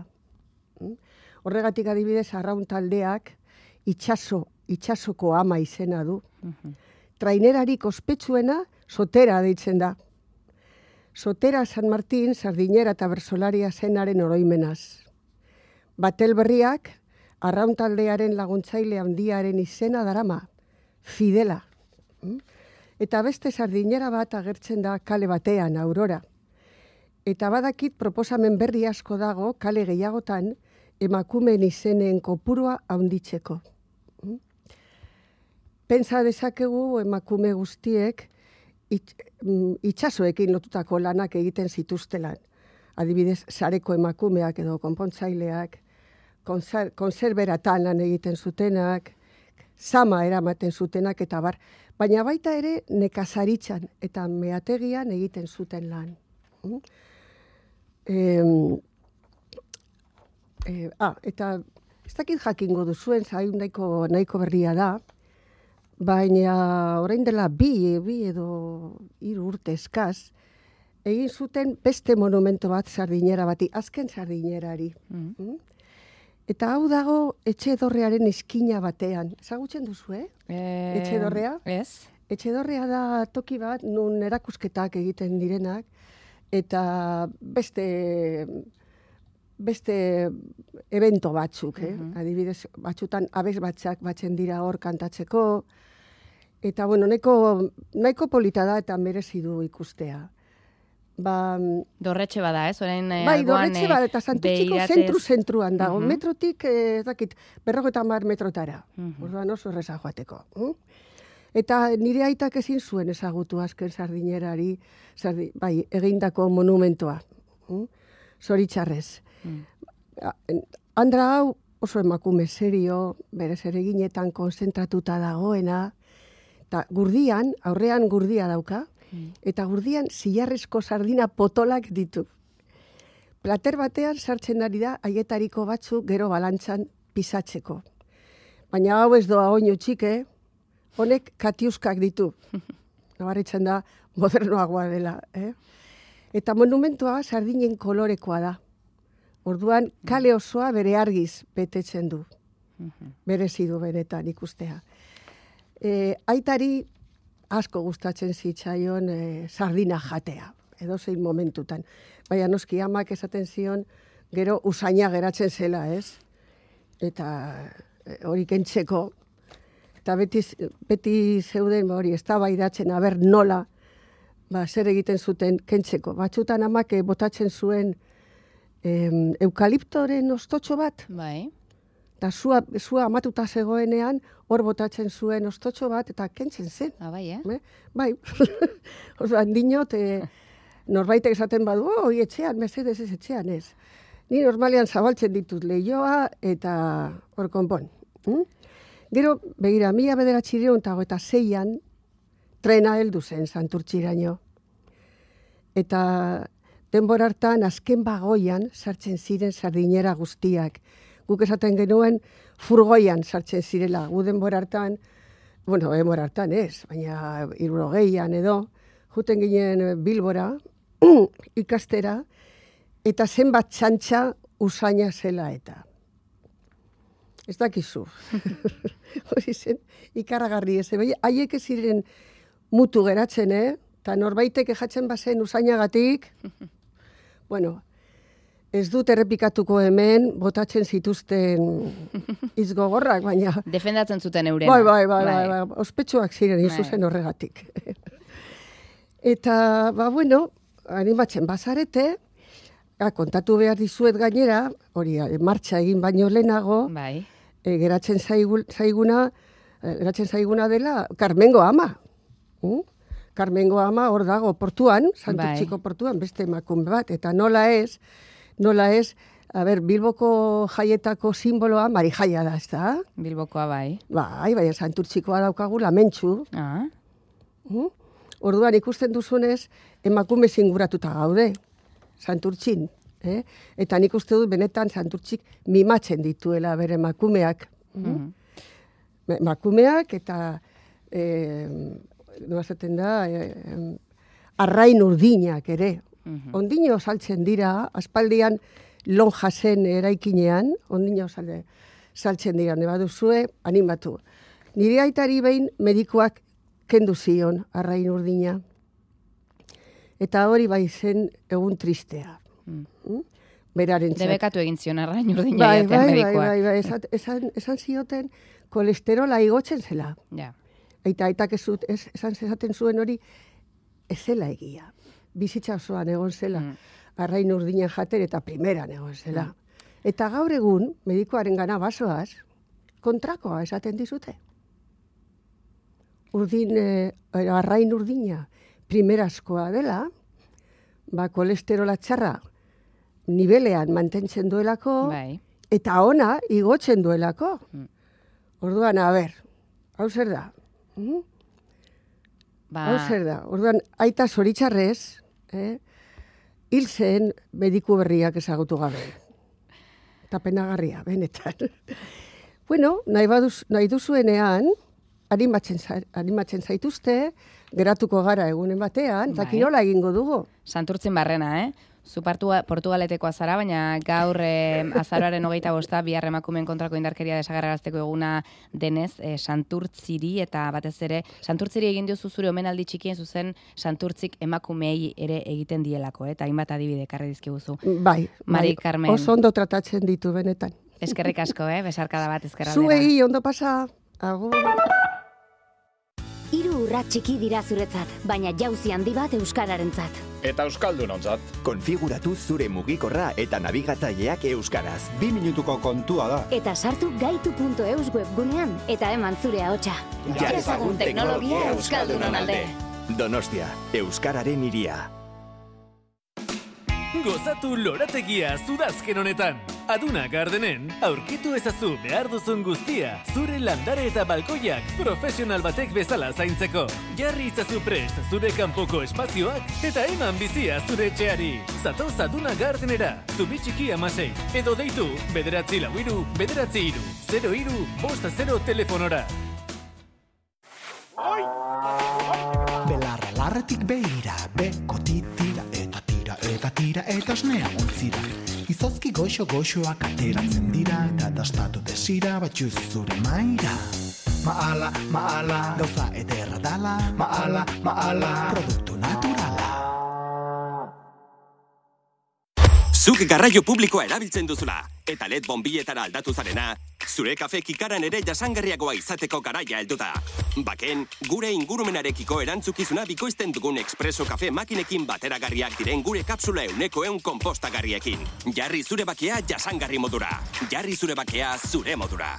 Mm? Horregatik adibidez, arraun taldeak itxaso, itxasoko ama izena du. Trainerarik ospetsuena sotera deitzen da. Sotera San Martin, sardinera eta bersolaria zenaren oroimenaz. Batel berriak, arrauntaldearen laguntzaile handiaren izena darama, Fidela. Mm? Eta beste sardinera bat agertzen da kale batean, Aurora. Eta badakit proposamen berri asko dago kale gehiagotan emakumeen izenen kopurua haunditzeko. Mm? Pensa dezakegu emakume guztiek it, mm, itxasoekin lotutako lanak egiten zituztelan. Adibidez, sareko emakumeak edo konpontzaileak, konser, konserberatan lan egiten zutenak, sama eramaten zutenak eta bar. Baina baita ere nekazaritzan eta meategian egiten zuten lan. Mm? Em, eh, ah, eta ez dakit jakingo duzuen, zain nahiko, nahiko berria da, baina orain dela bi, bi edo hiru urte eskaz, egin zuten beste monumento bat sardinera bati, azken sardinerari. Mm? Eta hau dago etxe dorrearen iskina batean. Ezagutzen duzu, eh? Eh, etxe dorrea? Ez. Etxe dorrea da toki bat nun erakusketak egiten direnak eta beste beste evento batzuk, eh? Adibidez, batzutan abez batzak batzen dira hor kantatzeko eta bueno, nahiko nahiko polita da eta merezi du ikustea. Ba, Dorretxe bada, ez? Orain eh, bai, dorretxe eh, bat, eta santurtziko behiratez- zentru-zentruan dago. Mhm. Metrotik, eh, ez dakit, berrogeta mar metrotara. Mhm. Orduan oso erreza joateko. hm? Eta nire aitak ezin zuen ezagutu azken sardinerari, sardi, bai, egindako monumentoa. hm? Zoritxarrez. Mm. Andra hau oso emakume serio, bere zereginetan konzentratuta dagoena, eta gurdian, aurrean gurdia dauka, eta gurdian zilarrezko sardina potolak ditu. Plater batean sartzen ari da haietariko batzuk gero balantzan pisatzeko. Baina hau ez doa oino txike, honek katiuskak ditu. Nabaritzen da modernoagoa dela. Eh? Eta monumentua sardinen kolorekoa da. Orduan kale osoa bere argiz betetzen du. Berezi du benetan ikustea. E, aitari asko gustatzen zitzaion e, sardina jatea, edo zein momentutan. Baina noski amak esaten zion, gero usaina geratzen zela, ez? Eta e, hori kentzeko, eta beti, beti zeuden ba, hori, ez da aber nola, ba, zer egiten zuten kentzeko. Batzutan amak eh, botatzen zuen em, eukaliptoren ostotxo bat, Bai. eta zua, zua amatuta zegoenean, hor botatzen zuen ostotxo bat, eta kentzen zen. Ah, bai, eh? Be? Bai. Orduan, dinot, e, norbaitek esaten badu, oh, hoi etxean, mesedez ez etxean ez. Ni normalean zabaltzen ditut lehioa eta hor konpon. Hm? Gero, begira, mila bederatxireun eta eta zeian, trena heldu zen santurtziraino. Eta denbora hartan, azken bagoian, sartzen ziren sardinera guztiak. Guk esaten genuen, furgoian sartzen zirela. Gu denbora hartan, bueno, denbora hartan ez, baina irurogeian edo, juten ginen Bilbora, ikastera, eta zenbat txantxa usaina zela eta. Ez dakizu. Hori zen, ikaragarri ez. Bai, haiek ez ziren mutu geratzen, eh? Eta norbaitek ejatzen bazen usainagatik, bueno, ez dut errepikatuko hemen, botatzen zituzten izgogorrak, baina... Defendatzen zuten eurena. Bai, bai, bai, bai, bai, ospetsuak ziren Bai. izuzen horregatik. Eta, ba, bueno, animatzen bazarete, ja, kontatu behar dizuet gainera, hori, eh, martxa egin baino lehenago, bai. e, geratzen zaigu, zaiguna, eh, geratzen zaiguna dela, Carmengo ama. Mm? Carmengo ama hor dago portuan, Santurtziko portuan, beste emakume bat, eta nola ez, nola ez, a ber, Bilboko jaietako simboloa mari jaia da, ez da? Bilbokoa bai. Bai, baina Santurtzikoa daukagu lamentxu. Ah. Mm? Orduan ikusten duzunez, emakume zinguratuta gaude, Santurtzin. Eh? Eta nik uste dut benetan Santurtzik mimatzen dituela bere emakumeak. Mm? Emakumeak eta eh, nola esaten da, em, arrain urdinak ere. Ondino saltzen dira, aspaldian lonja zen eraikinean, ondino salde, saltzen dira, ne baduzue, animatu. Nire aitari behin medikoak kendu zion arrain urdina. Eta hori bai zen egun tristea. Mm? Beraren Debekatu egin zion arrain urdina bai, bai, bai, bai, bai, esan, esan, esan zioten kolesterola igotzen zela. Ja. Eta aitak ez, ez, esan esaten zuen hori ez zela egia. Bizitza osoan egon zela. Mm. Arrain urdina jaten eta primeran egon zela. Eta gaur egun, medikoaren gana basoaz, kontrakoa esaten dizute. Urdin, eh, arrain urdina primerazkoa dela, ba, kolesterola txarra nibelean mantentzen duelako, Bai. eta ona igotzen duelako. Orduan, a ber, hau zer da? Mm? Ba, Hau zer da? Orduan, aita zoritxarrez, eh? hil zen mediku berriak ezagutu gabe. Eta penagarria, benetan. bueno, nahi, baduz, nahi duzuenean, animatzen, animatzen zaituzte, geratuko gara egunen batean, eta Bai. kirola egingo dugu. Santurtzin barrena, eh? Zu Portugaletekoa zara, baina gaur eh, azaroaren hogeita bosta bihar emakumeen kontrako indarkeria desagarrarazteko eguna denez, eh, Santurtziri eta batez ere, Santurtziri egin diozu zure omenaldi txikien zuzen Santurtzik emakumeei ere egiten dielako, eh? eta hainbat adibide karri dizkiguzu. Bai, Mari bai, Carmen. oso ondo tratatzen ditu benetan. Eskerrik asko, eh? Besarkada bat eskerraldera. Zuei ondo pasa. Agur. Hiru urrat txiki dira zuretzat, baina jauzi handi bat euskararentzat. Eta euskaldunontzat. Konfiguratu zure mugikorra eta nabigatzaileak euskaraz. Bi minutuko kontua da. Eta sartu gaitu.eus webgunean eta eman zure ahotsa. Ja ezagun teknologia euskaldunon alde. Donostia, euskararen iria. Gozatu lorategia zudazken honetan. Aduna Gardenen, aurkitu ezazu behar duzun guztia, zure landare eta balkoiak profesional batek bezala zaintzeko. Jarri itzazu prest zure kanpoko espazioak eta eman bizia zure etxeari. Zatoz Aduna Gardenera, zubitxiki amasei, edo deitu, bederatzi lau iru, bederatzi iru, 0 iru, bosta 0 telefonora. Belarra larretik behira, bekoti tira eta tira eta tira eta esnea ontzira. Izozki goxo goxoak ateratzen dira eta dastatu desira batxuz zure maira. Maala, maala, gauza ederra dala, maala, maala, produktu naturala. Zuk garraio publikoa erabiltzen duzula, eta led bombiletara aldatu zarena, zure kafe kikaran ere jasangarriagoa izateko garaia heldu da. Baken, gure ingurumenarekiko erantzukizuna bikoizten dugun espresso kafe makinekin bateragarriak diren gure kapsula euneko eun kompostagarriekin. Jarri zure bakea jasangarri modura. Jarri zure bakea zure modura.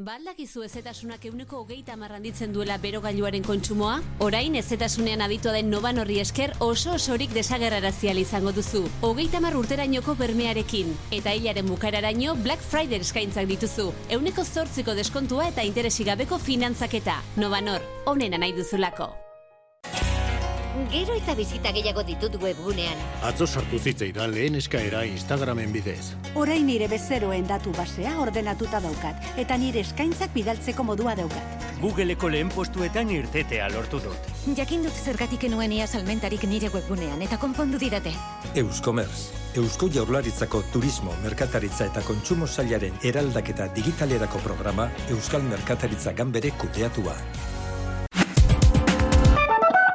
Baldakizu ezetasunak euneko hogeita marranditzen duela berogailuaren kontsumoa? Orain ezetasunean aditua den noban horri esker oso osorik desagerrarazial izango duzu. Hogeita mar urterainoko bermearekin. Eta hilaren bukararaino Black Friday eskaintzak dituzu. Euneko zortziko deskontua eta interesigabeko finantzaketa. Nobanor, onena nahi duzulako. Gero eta bizita gehiago ditut webgunean. Atzo sartu zitzaidan lehen eskaera Instagramen bidez. Orain nire bezeroen datu basea ordenatuta daukat, eta nire eskaintzak bidaltzeko modua daukat. Googleeko lehen postuetan irtetea lortu dut. Jakin dut zergatik enuen ia salmentarik nire webgunean eta konpondu didate. Euskomerz, Eusko Jaurlaritzako Turismo, Merkataritza eta Kontsumo Sailaren eraldaketa digitalerako programa Euskal Merkataritza Ganbere kudeatua.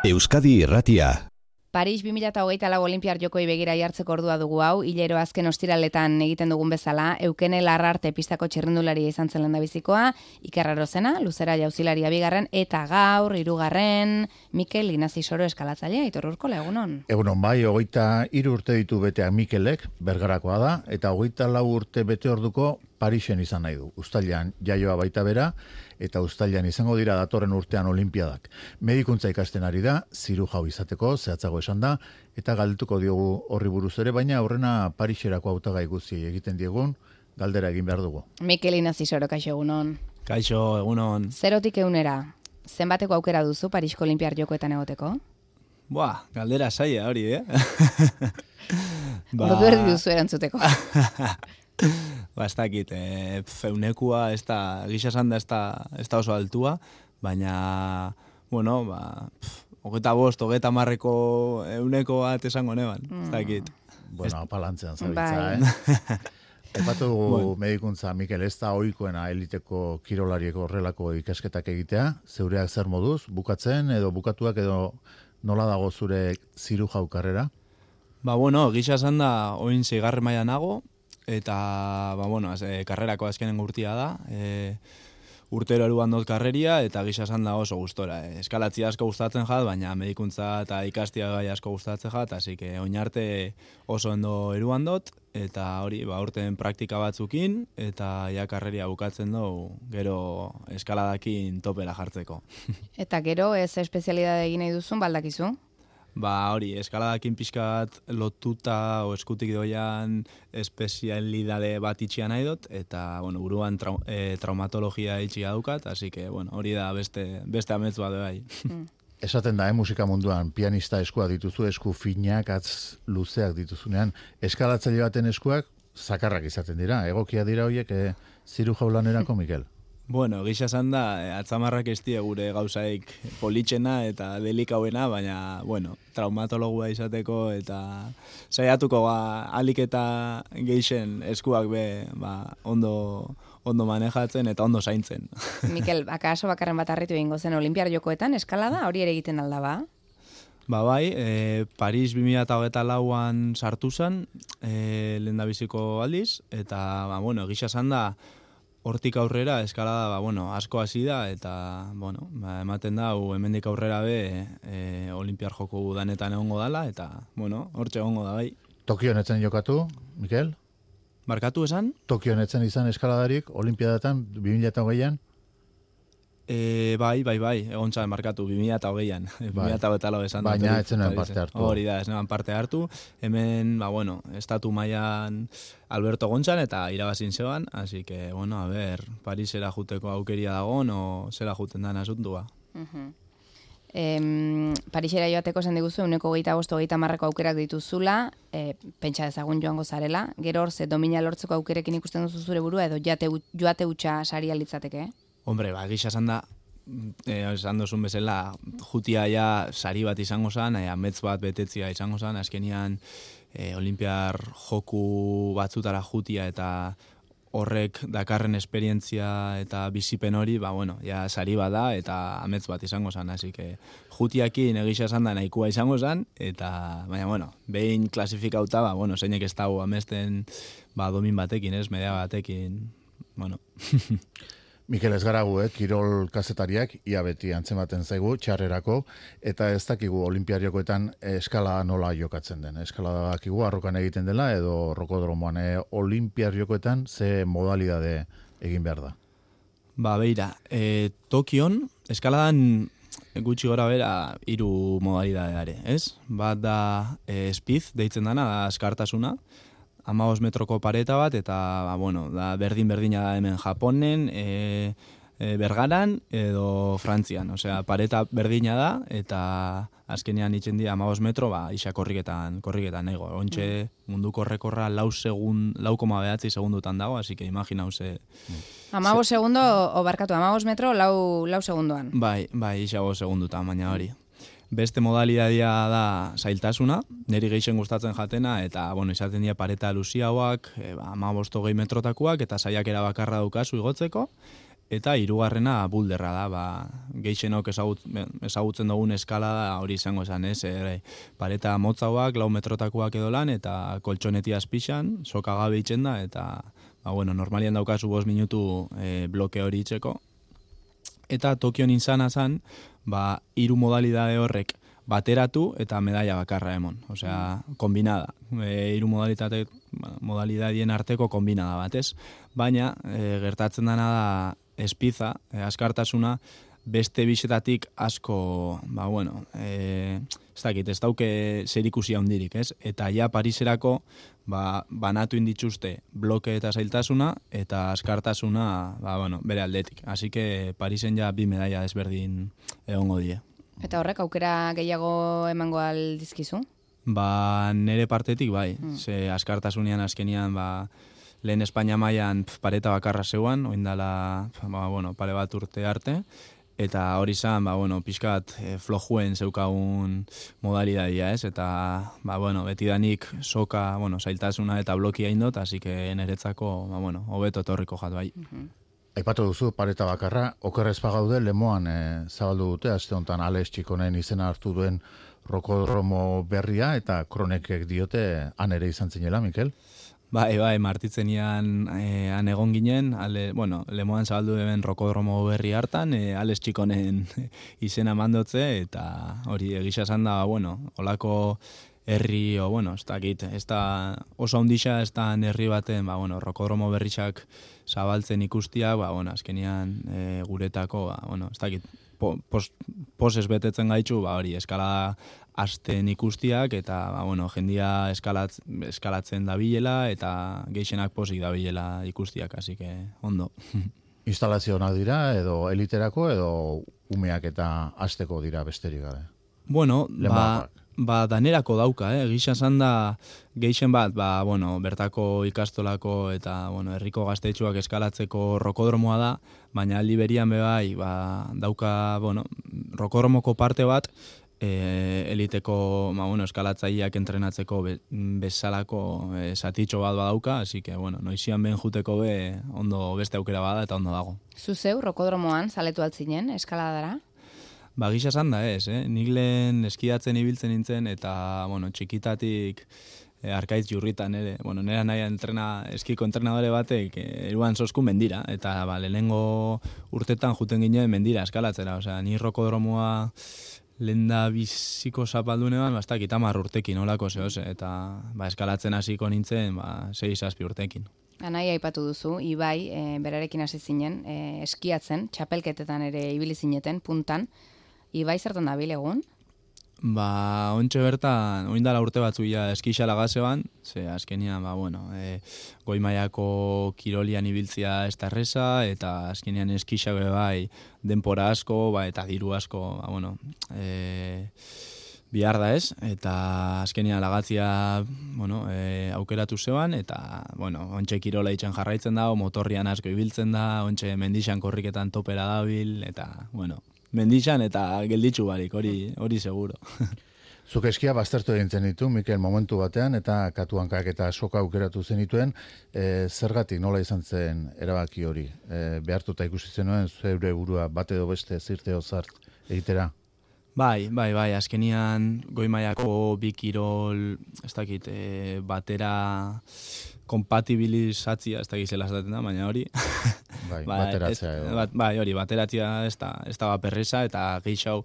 Euskadi Irratia. Paris 2008 lau olimpiar jokoi begira jartzeko ordua dugu hau, hilero azken ostiraletan egiten dugun bezala, eukene larrarte pistako txirrindularia izan zen lendabizikoa, ikerraro zena, luzera jauzilari abigarren, eta gaur, irugarren, Mikel Inazi Soro eskalatzailea, itorurko egunon. Egunon bai, hogeita hiru urte ditu beteak Mikelek, bergarakoa da, eta hogeita lau urte bete orduko Parisen izan nahi du. Uztailan jaioa baita bera, eta uztailan izango dira datorren urtean olimpiadak. Medikuntza ikasten ari da, ziru jau izateko, zehatzago esan da, eta galdetuko diogu horri buruz ere, baina aurrena Pariserako hautagai guzti egiten diegun, galdera egin behar dugu. Mikel Inazi Soro, kaixo egunon. Kaixo, egunon. Zerotik eunera, zenbateko aukera duzu Parisko olimpiar jokoetan egoteko? Buah, galdera saia hori, eh? ba... Ordu erdi duzu erantzuteko. ba, ez dakit, e, feunekua, ez da, gisa esan da, ez da, ez da oso altua, baina, bueno, ba, hogeta bost, hogeta marreko euneko bat esango neban, ez dakit. Bueno, apalantzean zabitza, bai. eh? Epatu dugu Bueno. medikuntza, Mikel, ez da oikoena eliteko kirolarieko horrelako ikasketak egitea, zeureak zer moduz, bukatzen edo bukatuak edo nola dago zure ziru jaukarrera? Ba, bueno, gisa esan da, oin zeigarre maia nago, eta, ba, bueno, az, e, karrerako azkenen urtia da, e, urtero eruan dut karreria, eta gisa esan da oso gustora. E, eskalatzi asko gustatzen jat, baina medikuntza eta ikastia gai asko gustatzen jat, hasi que oin arte oso endo eruan dut, eta hori, ba, urten praktika batzukin, eta ja karreria bukatzen du, gero eskaladakin topera jartzeko. Eta gero, ez espezialidade egin nahi duzun, baldakizu? Ba, hori, eskaladakin pixkat lotuta o eskutik doian espezialidade bat itxia nahi dut, eta, bueno, buruan trau, e, traumatologia itxia dukat, así que, bueno, hori da beste, beste ametzu bat bai. Mm. Esaten da, eh, musika munduan, pianista eskua dituzu, esku finak, atz luzeak dituzunean, eskalatzaile baten eskuak, zakarrak izaten dira, egokia dira horiek, eh, ziru jaulanerako, Mikel? Bueno, gisa esan da, eh, atzamarrak ez die gure gauzaik politxena eta delikauena, baina, bueno, traumatologua izateko eta saiatuko ba, alik eta geixen eskuak be, ba, ondo, ondo manejatzen eta ondo zaintzen. Mikel, akaso bakarren bat harritu egingo zen olimpiar jokoetan, eskalada hori ere egiten alda ba? Ba bai, e, Paris 2008 lauan sartu zen, e, lehen aldiz, eta, ba, bueno, gisa esan da, hortik aurrera eskalada ba, bueno, asko hasi da eta bueno, ba, ematen da u hemendik aurrera be e, olimpiar joko danetan egongo dala eta bueno, hortxe egongo da bai. Tokio netzen jokatu, Mikel? Markatu esan? Tokio netzen izan eskaladarik olimpiadatan 2008an? E, bai, bai, bai, egon txan markatu, 2008an, bai. 2008 esan. Baina etzen parte hartu. Hori da, ez parte hartu. Hemen, ba, bueno, estatu mailan Alberto Gontzan eta irabazin zeban, así que, bueno, a ver, Parisera juteko aukeria dagoen, o zera juten dan asuntua. Uh -huh. Em, Parisera joateko zen diguzu, uneko geita bosto geita marrako aukerak dituzula, e, pentsa ezagun joango zarela, gero hor ze domina lortzeko aukerekin ikusten duzu zure burua, edo joate, joate utxa sari alitzateke, eh? Hombre, ba, gisa esan da, eh, esan dozun bezala, jutia ja sari bat izango zen, eh, ametz bat betetzia izango zen, azkenian eh, olimpiar joku batzutara jutia eta horrek dakarren esperientzia eta bizipen hori, ba, bueno, ja sari bada eta ametz bat izango zen, hasi que jutiakin egisa esan da nahikoa izango zen, eta, baina, bueno, behin klasifikauta, ba, bueno, zeinek ez dago amesten, ba, domin batekin, ez, media batekin, bueno. Mikel ez gara eh? kirol kazetariak, ia beti antzematen zaigu, txarrerako, eta ez dakigu olimpiariokoetan eskala nola jokatzen den. Eskala dakigu arrokan egiten dela, edo rokodromoan eh? olimpiariokoetan ze modalidade egin behar da? Ba, beira, e, Tokion, eskaladan gutxi gora bera hiru modalidadeare, ez? Bat da e, spiz, deitzen dana, da eskartasuna, amabos metroko pareta bat, eta, ba, bueno, da berdin-berdina da hemen Japonen, e, e, Bergaran edo Frantzian. Osea, pareta berdina da, eta azkenean itzen dira amabos metro, ba, isa korriketan, korriketan ego. Ontxe mm. munduko rekorra lau, segun, lau koma behatzi segundutan dago, así que imagina ze... Mm. Amabos segundo, o barkatu, amabos metro, lau, lau segunduan. Bai, bai, isa segundutan, baina hori beste modalidadia da zailtasuna, niri geixen gustatzen jatena, eta, bueno, izaten dira pareta luziagoak, e, ba, ma bosto gehi metrotakoak, eta saiak bakarra daukazu igotzeko, eta hirugarrena bulderra da, ba, geixenok ezagut, ezagutzen dugun eskala da, hori izango esan, ez, e, pareta motzauak, lau metrotakoak edo lan, eta koltsoneti azpixan, soka gabe da, eta, ba, bueno, normalian daukazu bost minutu e, bloke hori itxeko, eta Tokion insana zan, ba, iru modalidade horrek bateratu eta medaia bakarra emon. Osea, kombinada. E, iru modalitate, modalidadien arteko kombinada batez. Baina, e, gertatzen dena da espiza, e, askartasuna, beste bisetatik asko, ba, bueno, e, ez dakit, ez dauke zer ikusi handirik, ez? Eta ja Pariserako, ba, banatu indituzte bloke eta zailtasuna, eta askartasuna, ba, bueno, bere aldetik. Así que Parisen ja bi medaia desberdin egongo die. Eta horrek aukera gehiago emango aldizkizu? Ba, nere partetik, bai. Mm. Ze askartasunean azkenian, ba, lehen Espainia mailan pareta bakarra zeuan, oindala, ba, bueno, pare bat urte arte, eta hori izan, ba, bueno, pixkat e, flojuen zeukagun modalidadia, ez? Eta, ba, bueno, beti danik soka, bueno, zailtasuna eta blokia indot, hasi que neretzako, ba, bueno, hobeto torriko jat bai. Aipatu duzu, pareta bakarra, okerrez pagaude, lemoan e, zabaldu dute, azte honetan Alex Txikonen izena hartu duen rokodromo berria eta kronekek diote han ere izan zinela, Mikel? Bai, bai, martitzenian eh, han egon ginen, ale, bueno, lemoan zabaldu eben rokodromo berri hartan, eh, ales txikonen izena mandotze, eta hori egisa esan da, bueno, olako herri, o, bueno, ez dakit, ez da oso ondisa, ez da herri baten, ba, bueno, rokodromo berriak zabaltzen ikustia, ba, bueno, azkenian e, guretako, ba, bueno, ez dakit, po, pos, poses betetzen gaitxu, ba, hori, eskala asten ikustiak, eta, ba, bueno, jendia eskalat, eskalatzen dabilela, eta geixenak posik dabilela ikustiak, hasi que, ondo. Instalazio dira, edo eliterako, edo umeak eta asteko dira besterik gabe? Bueno, ba, ba, danerako dauka, eh? Gisa esan da, geixen bat, ba, bueno, bertako ikastolako eta, bueno, herriko gaztetxuak eskalatzeko rokodromoa da, baina aldi berian bai, ba, dauka, bueno, rokodromoko parte bat, e, eliteko, ba, bueno, eskalatzaileak entrenatzeko be, bezalako e, satitxo bat badauka, así que, bueno, noizian ben juteko be, ondo beste aukera bada eta ondo dago. Zuzeu, rokodromoan, saletu altzinen, eskaladara? Ba, gisa esan da ez, eh? Nik lehen eskiatzen ibiltzen nintzen, eta, bueno, txikitatik e, arkaitz jurritan, ere, bueno, nera nahi entrena, eskiko entrenadore batek, e, eruan sosku mendira, eta, ba, lehenengo urtetan juten ginen mendira eskalatzera, osea, ni rokodromoa lehen da biziko zapaldunean, ba, ez dakit urtekin, olako zehose, eta, ba, eskalatzen hasiko nintzen, ba, sei zazpi urtekin. Anai aipatu duzu, Ibai, e, berarekin hasi zinen, e, eskiatzen, txapelketetan ere ibili zineten, puntan, Ibai zertan dabil egun? Ba, ontxe bertan, oindala urte batzu ja eskixala gazeban, ze azkenian, ba, bueno, e, goi maiako kirolian ibiltzia reza, eta azkenian eskixabe bai denpora asko, ba, eta diru asko, ba, bueno, e, bihar da ez, eta azkenian lagatzia, bueno, e, aukeratu zeban, eta, bueno, ontxe kirola itxan jarraitzen da, motorrian asko ibiltzen da, ontxe mendixan korriketan topera dabil, eta, bueno, mendixan eta gelditzu barik, hori hori seguro. Zuk eskia baztertu egin ditu, Mikel, momentu batean, eta katuankak eta soka aukeratu zenituen, e, zergatik nola izan zen erabaki hori? E, behartuta ikusi zenuen, zeure burua bate edo beste zirte ozart egitera? Bai, bai, bai, azkenian goimaiako bikirol, ez dakit, e, batera kompatibilizatzia, ez da gizela zaten da, baina hori. Bai, ba, bateratzea edo. Bat, bai, hori, bateratzea ez da, ez da baperreza, eta geixau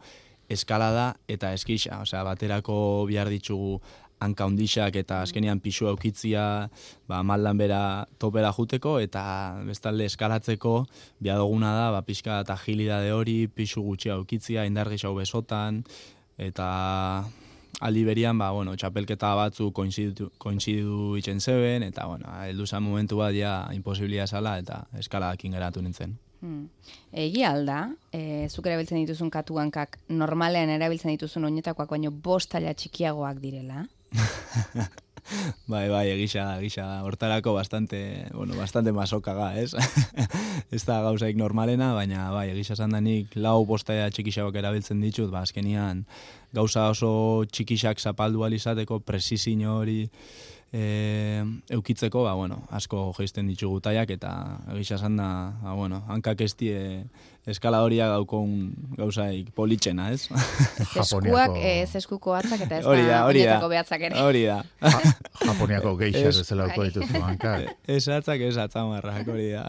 eskalada eta eskixa. Osea, baterako bihar ditugu hanka ondixak eta azkenian pixu aukitzia ba, maldan bera topera juteko eta bestalde eskalatzeko biadoguna da, ba, pixka eta agilidade hori, pixu gutxi aukitzia, indar geixau besotan, eta aldi berian, ba, bueno, txapelketa batzu koinzidu, koinzidu itzen zeben, eta, bueno, heldu zan momentu bat, ja, imposibilia esala, eta eskalakin geratu nintzen. Hmm. Egi alda, e, zuk erabiltzen dituzun katuankak normalean erabiltzen dituzun oinetakoak baino bostala txikiagoak direla? bai, bai, egisa da, egisa da. Hortarako bastante, bueno, bastante masokaga, ez? ez da gauzaik normalena, baina, bai, egisa zandanik lau bostaia txikixabak erabiltzen ditut, ba, azkenian gauza oso txikisak zapaldu alizateko, presizin hori, e, eukitzeko, ba, bueno, asko geisten ditugu taiak eta egisa esan da, ba, bueno, hankak ez die eskala horia gaukon gauzaik politxena, ez? Zeskuak, ez eskuko atzak eta ez hori da, hori da, behatzak ere. Hori da. Japoniako geixak bezala uko dituzu hankak. Ez atzak, ez atzamarrak, hori da.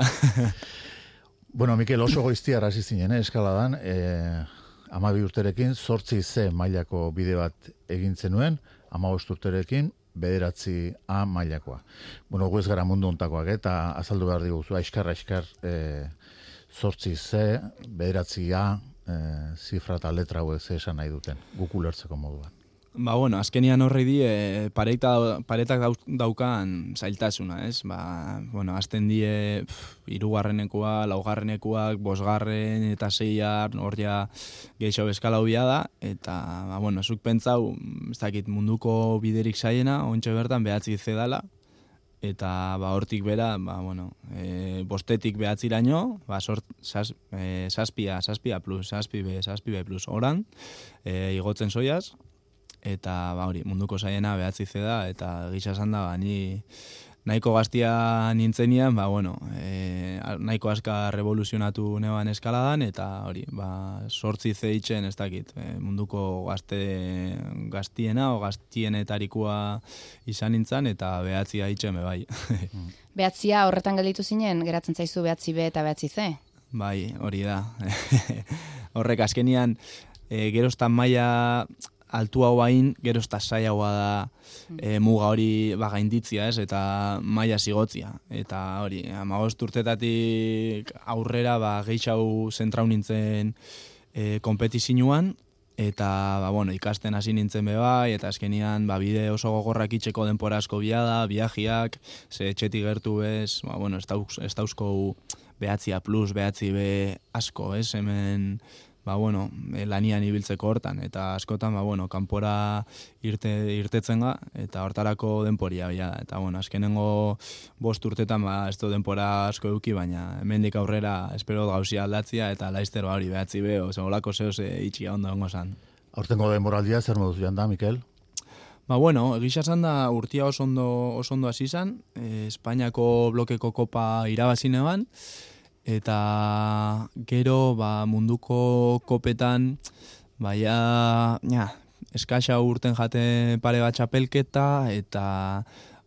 bueno, Mikel, oso goiztia hasi zinen, eh, eskaladan, eh, amabi urterekin, sortzi ze mailako bide bat egin zenuen, ama urterekin, bederatzi A mailakoa. Bueno, guez gara mundu ontakoak, eta azaldu behar diguzu, aiskar, aiskar, e, zortzi Z, bederatzi A, e, zifra eta letra hauek ze esan nahi duten, gukulertzeko moduan. Ba, bueno, azkenian horri di, e, pareta, paretak daukan zailtasuna, ez? Ba, bueno, azten die irugarrenekua, laugarrenekuak, bosgarren eta zeiar, hor ja geixo bezkala hobia da, eta, ba, bueno, zuk pentsau, ez dakit munduko biderik zaiena, ontsa bertan behatzi zedala, eta ba hortik bera, ba, bueno, e, bostetik behatziraino, ba, sort, sas, e, saspia, saspia plus, saspi be, saspi be plus oran, e, igotzen soiaz, eta ba hori munduko saiena behatzi ze da eta gisa esan da ba ni nahiko gaztia nintzenian, ba, bueno, e, nahiko aska revoluzionatu neban eskaladan, eta hori, ba, sortzi zeitzen ez dakit, e, munduko gazte gaztiena o gaztienetarikoa izan nintzen, eta behatzi haitzen be bai. Behatzia horretan gelditu zinen, geratzen zaizu behatzi be eta behatzi ze? Bai, hori da. Horrek azkenian, e, geroztan maila altu hau hain, gero ez zailagoa da e, muga hori ba, gainditzia, ez, eta maila zigotzia. Eta hori, amagost urtetatik aurrera, ba, geixau zentrau nintzen e, kompetizinuan, eta ba, bueno, ikasten hasi nintzen be bai, eta azkenian ba, bide oso gogorrak itxeko denpora asko biada, biajiak, ze etxetik gertu bez, ba, bueno, ez dauzko behatzia plus, behatzi be asko, ez, hemen ba, bueno, e, lanian ibiltzeko hortan, eta askotan, ba, bueno, kanpora irte, irtetzen ga, eta hortarako denporia, ja, eta, bueno, azkenengo bost urtetan, ba, ez denpora asko eduki, baina hemendik aurrera espero gauzia aldatzia, eta laizter ba, hori behatzi be, oso olako zehoz e, itxia ondo ongo zan. Aurtengo denboraldia, zer moduz joan da, Mikel? Ba, bueno, egisa zan da urtia oso ondo, oso ondo hasi zan, e, Espainiako blokeko kopa irabazine ban, eta gero ba, munduko kopetan baia ja, eskaxa urten jate pare bat txapelketa eta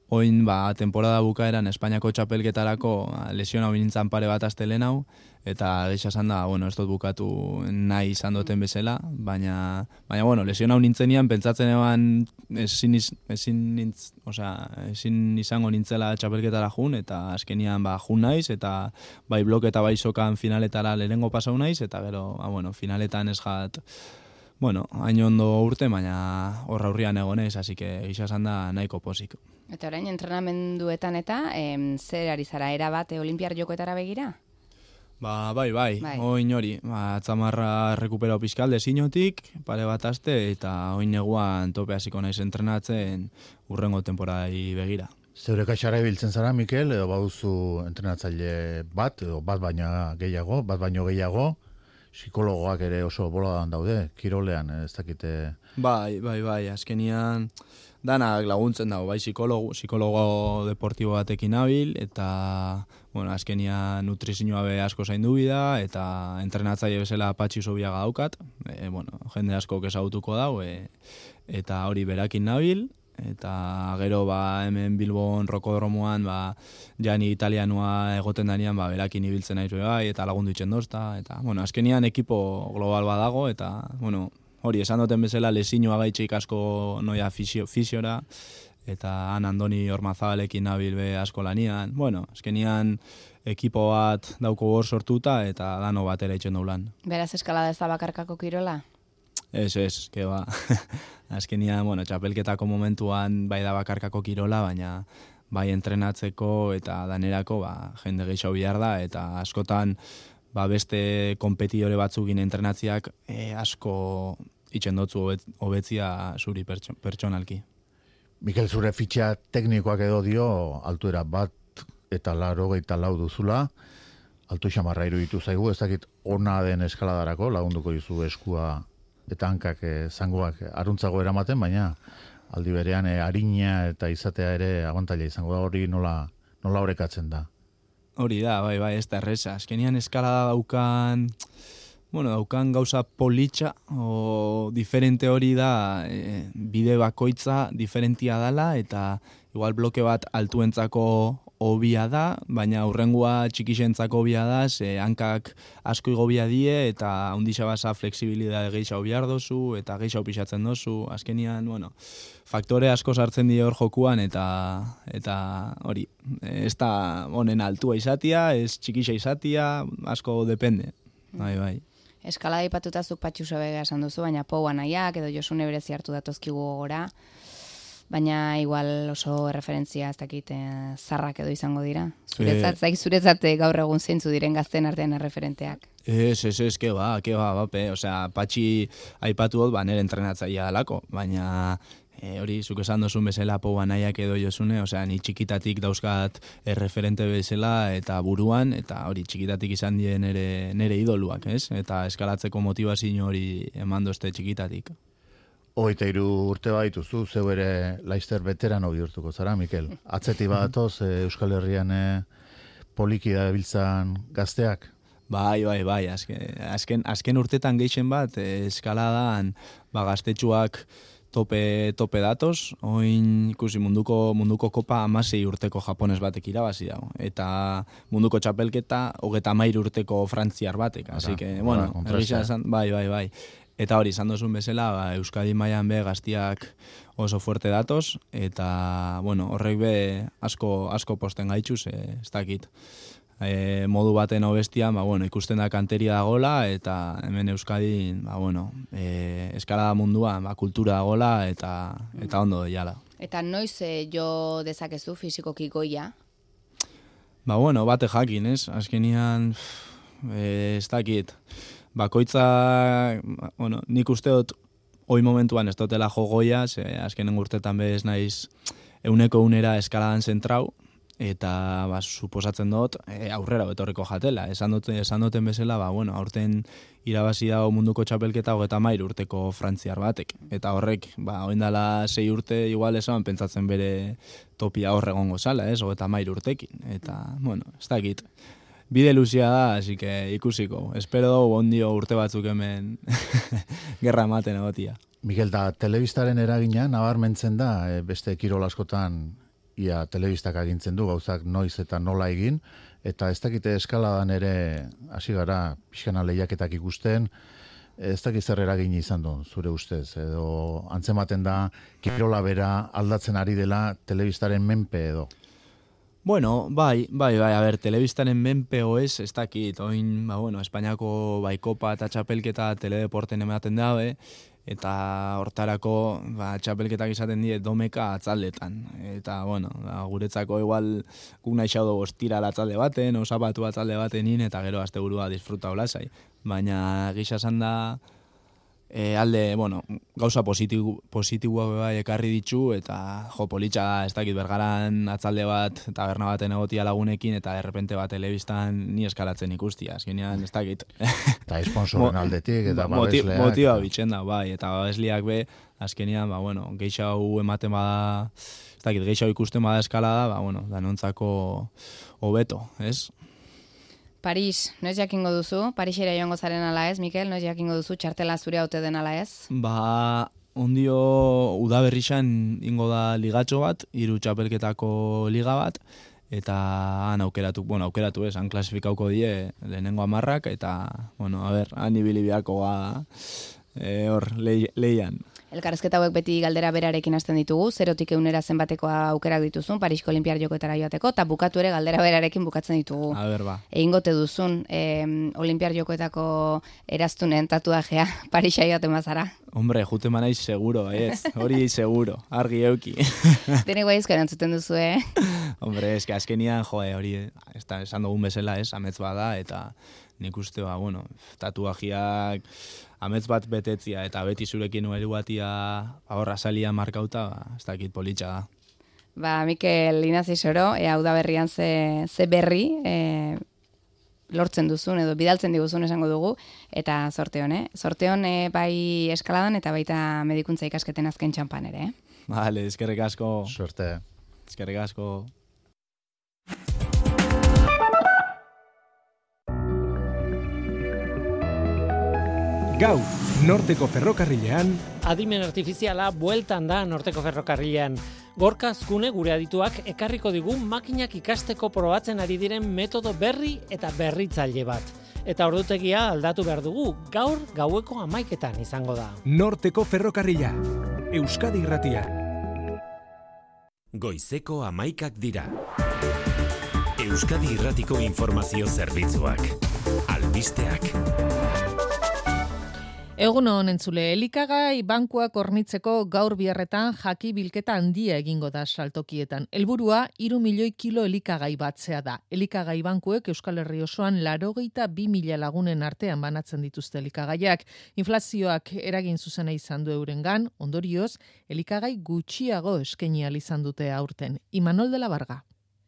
oin ba, temporada bukaeran Espainiako txapelketarako lesiona binintzan pare bat astelena hau eta geixa esan da, bueno, ez dut bukatu nahi izan duten bezala, baina, baina bueno, lesion hau nintzenian, pentsatzen eban ezin, ezin, nintz, oza, ezin izango nintzela txapelketara jun, eta azkenian ba, jun naiz, eta bai blok eta bai sokan finaletara lehenengo pasau naiz, eta gero, ba, bueno, finaletan ez jat, bueno, hain ondo urte, baina horra hurrian egonez, hasi que gisa esan da nahiko posik. Eta orain, entrenamenduetan eta, em, zer ari zara, erabat, olimpiar jokoetara begira? Ba, bai, bai, bai. oin hori, ba, tzamarra rekupera pizkal desinotik, pare bat aste, eta oin neguan tope hasiko naiz entrenatzen urrengo temporadai begira. Zeure kaixara ibiltzen zara, Mikel, edo baduzu entrenatzaile bat, edo bat baina gehiago, bat baino gehiago, psikologoak ere oso boladan daude, kirolean, ez dakite... Bai, bai, bai, azkenian danak laguntzen dago, bai, psikologo, psikologo deportibo batekin nabil, eta bueno, azkenia nutrizioa be asko zaindu bida, eta entrenatzaile bezala patxi zobiaga daukat, e, bueno, jende asko kesautuko dau, e, eta hori berakin nabil, eta gero ba hemen Bilbon rokodromoan ba jani italianoa egoten danean ba berakin ibiltzen naiz bai eta lagundu itzen dozta eta bueno azkenian ekipo global badago eta bueno hori esan duten bezala lesinoa gaitxik asko noia fisio, fisiora eta han Andoni Ormazabalekin nabil be asko lanian. Bueno, eskenian ekipo bat dauko hor sortuta eta dano batera itzen daulan. Beraz eskalada ez da bakarkako kirola? Ez, ez, ke ba. Azkenian, bueno, txapelketako momentuan bai da bakarkako kirola, baina bai entrenatzeko eta danerako ba, jende gehiago bihar da, eta askotan ba, beste kompetidore batzugin entrenatziak e, asko itxendotzu hobetzia zuri pertsonalki. Mikel zure fitxa teknikoak edo dio altuera bat eta laro eta lau duzula, altu xamarra iruditu zaigu, ez dakit ona den eskaladarako, lagunduko dizu eskua eta hankak e, zangoak aruntzago eramaten, baina aldi berean e, harina eta izatea ere abantaila izango da hori nola, nola horrekatzen da. Hori da, bai, bai, ez da erresa. Azkenian eskalada daukan bueno, daukan gauza politxa o diferente hori da e, bide bakoitza diferentia dala eta igual bloke bat altuentzako hobia da, baina aurrengua txikixentzako hobia da, ze hankak asko igobia die eta ondisa basa fleksibilidade geisha hobiar dozu eta geisha pisatzen dozu, azkenian, bueno, faktore asko sartzen die hor jokuan eta eta hori, ez da honen altua izatia, ez txikixa izatia, asko depende. Bai, bai. Eskala ipatuta zuk patxu sobega esan duzu, baina poua nahiak edo josune berezi hartu datozkigu gora, baina igual oso referentzia ez dakit eh, zarrak edo izango dira. Zuretzat, e... zuretzat eh, gaur egun zeintzu diren gazten artean referenteak. Ez, ez, ez, ke ba, ke ba, bape, osea, patxi aipatu dut, ba, nire entrenatzaia alako, baina e, hori, zuk esan dozun bezala pou nahiak edo josune, osea, ni txikitatik dauzkat erreferente bezala eta buruan, eta hori txikitatik izan die nere, nere idoluak, ez? Eta eskalatzeko motivazio hori eman dozte txikitatik. Hogeita iru urte badituzu, zeu ere laizter veterano bihurtuko zara, Mikel. Atzeti badatoz, eh, Euskal Herrian eh, poliki da biltzan gazteak? Bai, bai, bai, azken, azken, azken urtetan geixen bat, eh, eskaladan, ba, gaztetxuak tope, tope datoz, oin ikusi munduko, munduko kopa amasei urteko japones batek irabazi dago. Eta munduko txapelketa, hogeta mair urteko frantziar batek. Así que, bueno, esan, bai, bai, bai. Eta hori, izan duzun bezala, ba, Euskadi mailan be gaztiak oso fuerte datoz, eta, bueno, horrek be asko, asko posten gaitxuz, e, ez dakit. E, modu baten obestian, ba, bueno, ikusten da kanteria dagola, eta hemen Euskadi, ba, bueno, e, eskalada munduan, ba, kultura dagola, eta, eta ondo jala. Eta noiz eh, jo dezakezu fizikoki goia? Ba, bueno, bate jakin, ez? Azkenian, eh, ez dakit, bakoitza, bueno, nik uste dut, hoi momentuan ez dutela jogoia, ze azkenen urtetan bez naiz euneko unera eskaladan zentrau, eta ba, suposatzen dut e, aurrera betorreko jatela. Esan, dut, esan duten bezala, ba, bueno, aurten irabazi dago munduko txapelketa hogeta mair urteko frantziar batek. Eta horrek, ba, oindala sei urte igual esan pentsatzen bere topia horre egongo zala, ez, hogeta mair urtekin. Eta, bueno, ez dakit. Bide luzia da, así que ikusiko. Espero dugu ondio urte batzuk hemen gerra ematen egotia. Miguel, da, telebistaren eragina, nabarmentzen da, e, beste kirol askotan, ia telebistak agintzen du, gauzak noiz eta nola egin, eta ez dakite eskaladan ere, hasi gara, pixkana lehiaketak ikusten, ez dakit zer eragin izan du, zure ustez, edo antzematen da, kirola bera aldatzen ari dela telebistaren menpe edo. Bueno, bai, bai, bai, a ber, telebistaren menpeo ez, ez dakit, oin, ba, bueno, Espainiako baikopa eta txapelketa teledeporten ematen dabe, eta hortarako ba, txapelketak izaten die domeka atzaldetan. Eta, bueno, ba, guretzako igual guk nahi xaudo ostira atzalde baten, osapatu atzalde batenin, eta gero azte burua disfruta olasai. Baina gisa da, e, alde, bueno, gauza positibo, positiboa bai ekarri ditzu, eta jo, politxa da, ez dakit bergaran atzalde bat, taberna baten egotia lagunekin, eta errepente bat telebistan ni eskalatzen ikustia, azkenean ez dakit. Eta esponsoren aldetik, eta babesleak. Motiba bitxen da, bai, eta babesliak be, azkenean, ba, bueno, geixau ematen bada, ez dakit, geixau ikusten bada eskalada, ba, bueno, danontzako hobeto, ez? Paris, noiz jakingo duzu? Parisera joango zaren ala ez, Mikel? Noiz jakingo duzu txartela zure haute den ala ez? Ba, ondio udaberrixan ingo da ligatxo bat, hiru txapelketako liga bat, eta han aukeratu, bueno, aukeratu ez, han klasifikauko die lehenengo amarrak, eta, bueno, a ber, han ibili beharko ga, e, hor, lei- leian. Elkarrezketa hauek beti galdera berarekin hasten ditugu, zerotik eunera zenbateko aukerak dituzun, Parisko Olimpiar jokoetara joateko, eta bukatu ere galdera berarekin bukatzen ditugu. A ber, ba. Egingote duzun, eh, Olimpiar jokoetako eraztunen tatuajea Parisa joaten bazara. Hombre, jute manaiz seguro, ez, hori seguro, argi euki. Denek bai erantzuten duzu, eh? Hombre, eske azkenian, jo, eh, hori, da, esan dugun bezala, ez, amets bada, eta nik uste, ba, bueno, tatuajiak amets bat betetzia, eta beti zurekin nuelu batia ahorra salia markauta, ba, ez dakit politxa da. Ba, Mikel Inazi Soro, e, hau da berrian ze, ze berri e, lortzen duzun edo bidaltzen diguzun esango dugu, eta sorte hon, eh? Sorte hon e, bai eskaladan eta baita medikuntza ikasketen azken txampan ere, eh? Vale, eskerrik asko. Suerte. Eskerrik asko. Gau, norteko ferrokarrilean, Adimen artifiziala bueltan da norteko ferrokarrilean. Gorka azkune gure adituak ekarriko digu makinak ikasteko probatzen ari diren metodo berri eta berritzaile bat. Eta ordutegia aldatu behar dugu, gaur gaueko amaiketan izango da. norteko ferrokarrila. Euskadi irratia. Goizeko amaikak dira. Euskadi irratiko informazio zerbitzuak. Albisteak. Egun hon entzule, elikagai bankuak hornitzeko gaur biharretan jaki bilketa handia egingo da saltokietan. Helburua iru milioi kilo elikagai batzea da. Elikagai bankuek Euskal Herri osoan larogeita bi mila lagunen artean banatzen dituzte elikagaiak. Inflazioak eragin zuzena izan du eurengan, ondorioz, elikagai gutxiago ahal izan dute aurten. Imanol de la Barga.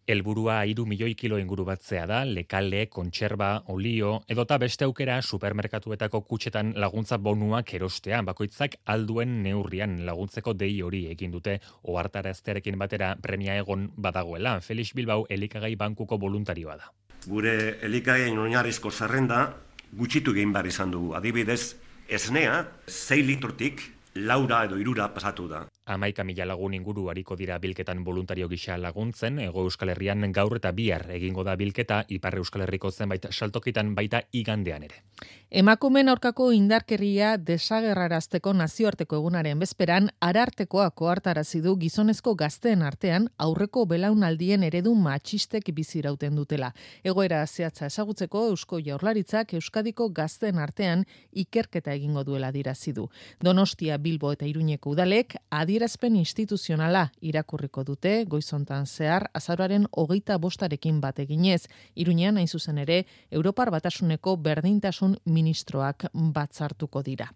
Helburua hiru milioi kilo inguru batzea da, lekale, kontserba, olio, edota beste aukera supermerkatuetako kutxetan laguntza bonuak erostea, bakoitzak alduen neurrian laguntzeko dei hori egin dute ohartaraztearekin batera premia egon badagoela. Felix Bilbao elikagai bankuko voluntarioa da. Gure elikagaien oinarrizko zerrenda gutxitu egin behar izan dugu. Adibidez, esnea, 6 litrotik laura edo irura pasatu da. Amaika mila lagun inguru hariko dira bilketan voluntario gisa laguntzen, ego euskal herrian gaur eta bihar egingo da bilketa, iparre euskal herriko zenbait saltokitan baita igandean ere. Emakumen aurkako indarkeria desagerrarazteko nazioarteko egunaren bezperan, arartekoa koartarazi du gizonezko gazteen artean aurreko belaunaldien eredu matxistek bizirauten dutela. Egoera zehatza ezagutzeko Eusko Jaurlaritzak Euskadiko gazteen artean ikerketa egingo duela dirazi du. Donostia, Bilbo eta Iruñeko udalek adierazpen instituzionala irakurriko dute goizontan zehar azaroaren hogeita bostarekin bat eginez, Iruñean hain zuzen ere Europar Batasuneko berdintasun ministroak batzartuko dira.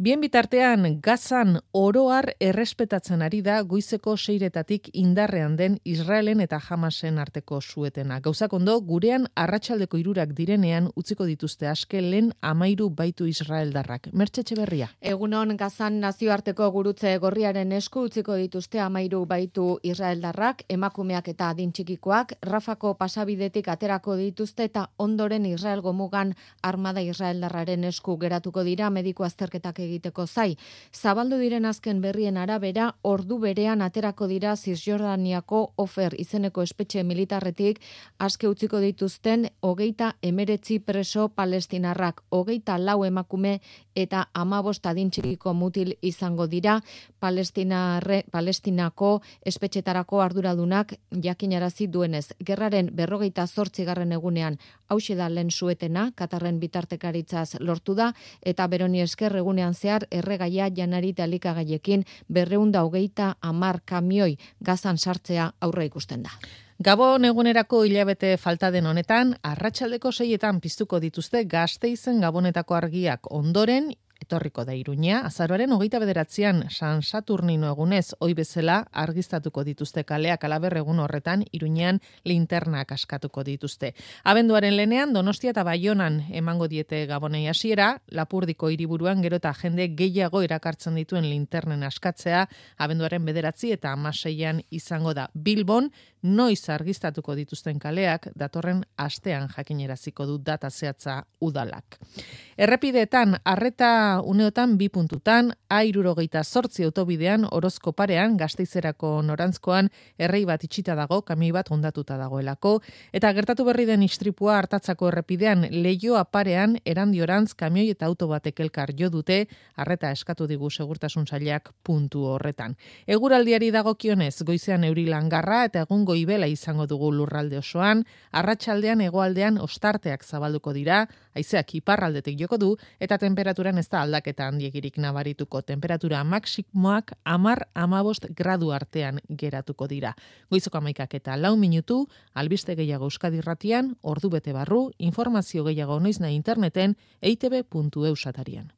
Bien bitartean, gazan oroar errespetatzen ari da goizeko seiretatik indarrean den Israelen eta Hamasen arteko suetena. Gauzak ondo, gurean arratsaldeko irurak direnean utziko dituzte aske lehen amairu baitu Israeldarrak. Mertxe berria. Egunon, gazan nazioarteko gurutze gorriaren esku utziko dituzte amairu baitu Israeldarrak, emakumeak eta adintxikikoak, Rafako pasabidetik aterako dituzte eta ondoren Israel gomugan armada Israeldarraren esku geratuko dira mediku azterketak egiteko zai. Zabaldu diren azken berrien arabera, ordu berean aterako dira Cisjordaniako ofer izeneko espetxe militarretik aske utziko dituzten hogeita emeretzi preso palestinarrak, hogeita lau emakume eta amabost adintxikiko mutil izango dira Palestinarre, Palestinako espetxetarako arduradunak jakinarazi duenez. Gerraren berrogeita zortzigarren egunean hause da lehen suetena, Katarren bitartekaritzaz lortu da, eta beroni esker egunean zehar erregaia janari elikagaiekin berreunda hogeita amar kamioi gazan sartzea aurre ikusten da. Gabon egunerako hilabete falta den honetan, arratsaldeko seietan piztuko dituzte gazteizen gabonetako argiak ondoren, etorriko da iruña, azaroaren hogeita bederatzean San Saturnino egunez, oi bezala argiztatuko dituzte kaleak alaber egun horretan, iruñean linternak askatuko dituzte. Abenduaren lenean, Donostia eta Baionan emango diete gabonei hasiera, lapurdiko hiriburuan gero eta jende gehiago irakartzen dituen linternen askatzea, abenduaren bederatzi eta amaseian izango da. Bilbon, noiz argiztatuko dituzten kaleak, datorren astean jakineraziko du data zehatza udalak. Errepideetan, arreta uneotan bi puntutan, airurogeita sortzi autobidean, orozko parean, gazteizerako norantzkoan, errei bat itxita dago, kami bat ondatuta dagoelako, eta gertatu berri den istripua hartatzako errepidean, leioa parean, erandiorantz, kamioi eta auto batek elkar jo dute, arreta eskatu digu segurtasun zailak puntu horretan. Eguraldiari dagokionez, goizean eurilangarra eta egun goibela izango dugu lurralde osoan, arratsaldean hegoaldean ostarteak zabalduko dira, haizeak iparraldetik joko du, eta temperaturan ez da aldaketa handiegirik nabarituko temperatura maksimoak amar amabost gradu artean geratuko dira. Goizoko amaikak eta lau minutu, albiste gehiago euskadi ratian, ordu bete barru, informazio gehiago noiz nahi interneten, eitb.eusatarian.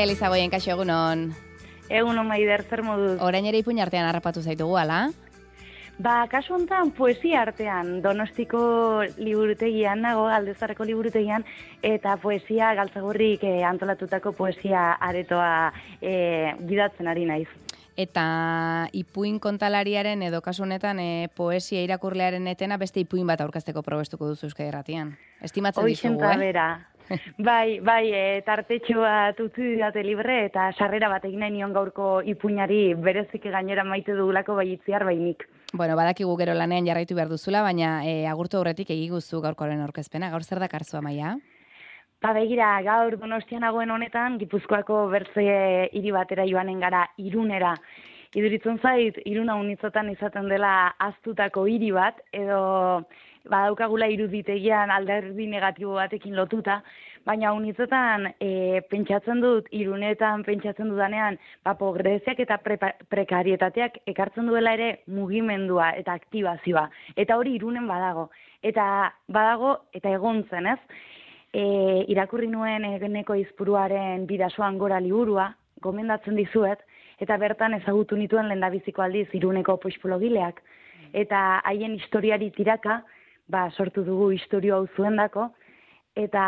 Amaia Elizagoien kaixo egunon. Egun on maider, zer moduz? Orain ere ipuin artean harrapatu zaitugu, ala? Ba, kasu honetan poesia artean, donostiko liburutegian nago, aldezarreko liburutegian, eta poesia galtzagurrik eh, antolatutako poesia aretoa eh, gidatzen ari naiz. Eta ipuin kontalariaren edo kasu honetan eh, poesia irakurlearen etena beste ipuin bat aurkazteko probestuko duzu Euskadi Erratian. Estimatzen dizugu, eh? bera. bai, bai, e, tartetxo bat utzi didate libre eta sarrera bat egin nahi nion gaurko ipuñari berezik gainera maite dugulako bai itziar bainik. Bueno, badakigu gero lanean jarraitu behar duzula, baina e, agurtu horretik egiguzu gaurkoaren aurkezpena. Gaur zer da karzua maia? Ba begira, gaur donostian nagoen honetan, Gipuzkoako bertze hiri batera joanen gara irunera. Iduritzen zait, iruna unitzotan izaten dela aztutako hiri bat, edo badaukagula iruditegian alderdi negatibo batekin lotuta, baina unitzetan e, pentsatzen dut, irunetan pentsatzen dudanean, ba, pogreziak eta pre prekarietateak ekartzen duela ere mugimendua eta aktibazioa. Eta hori irunen badago. Eta badago, eta egontzen, ez? E, irakurri nuen egeneko izpuruaren bidasoan gora liburua, gomendatzen dizuet, eta bertan ezagutu nituen lendabiziko aldiz iruneko poispologileak. Eta haien historiari tiraka, ba, sortu dugu historio hau zuendako, eta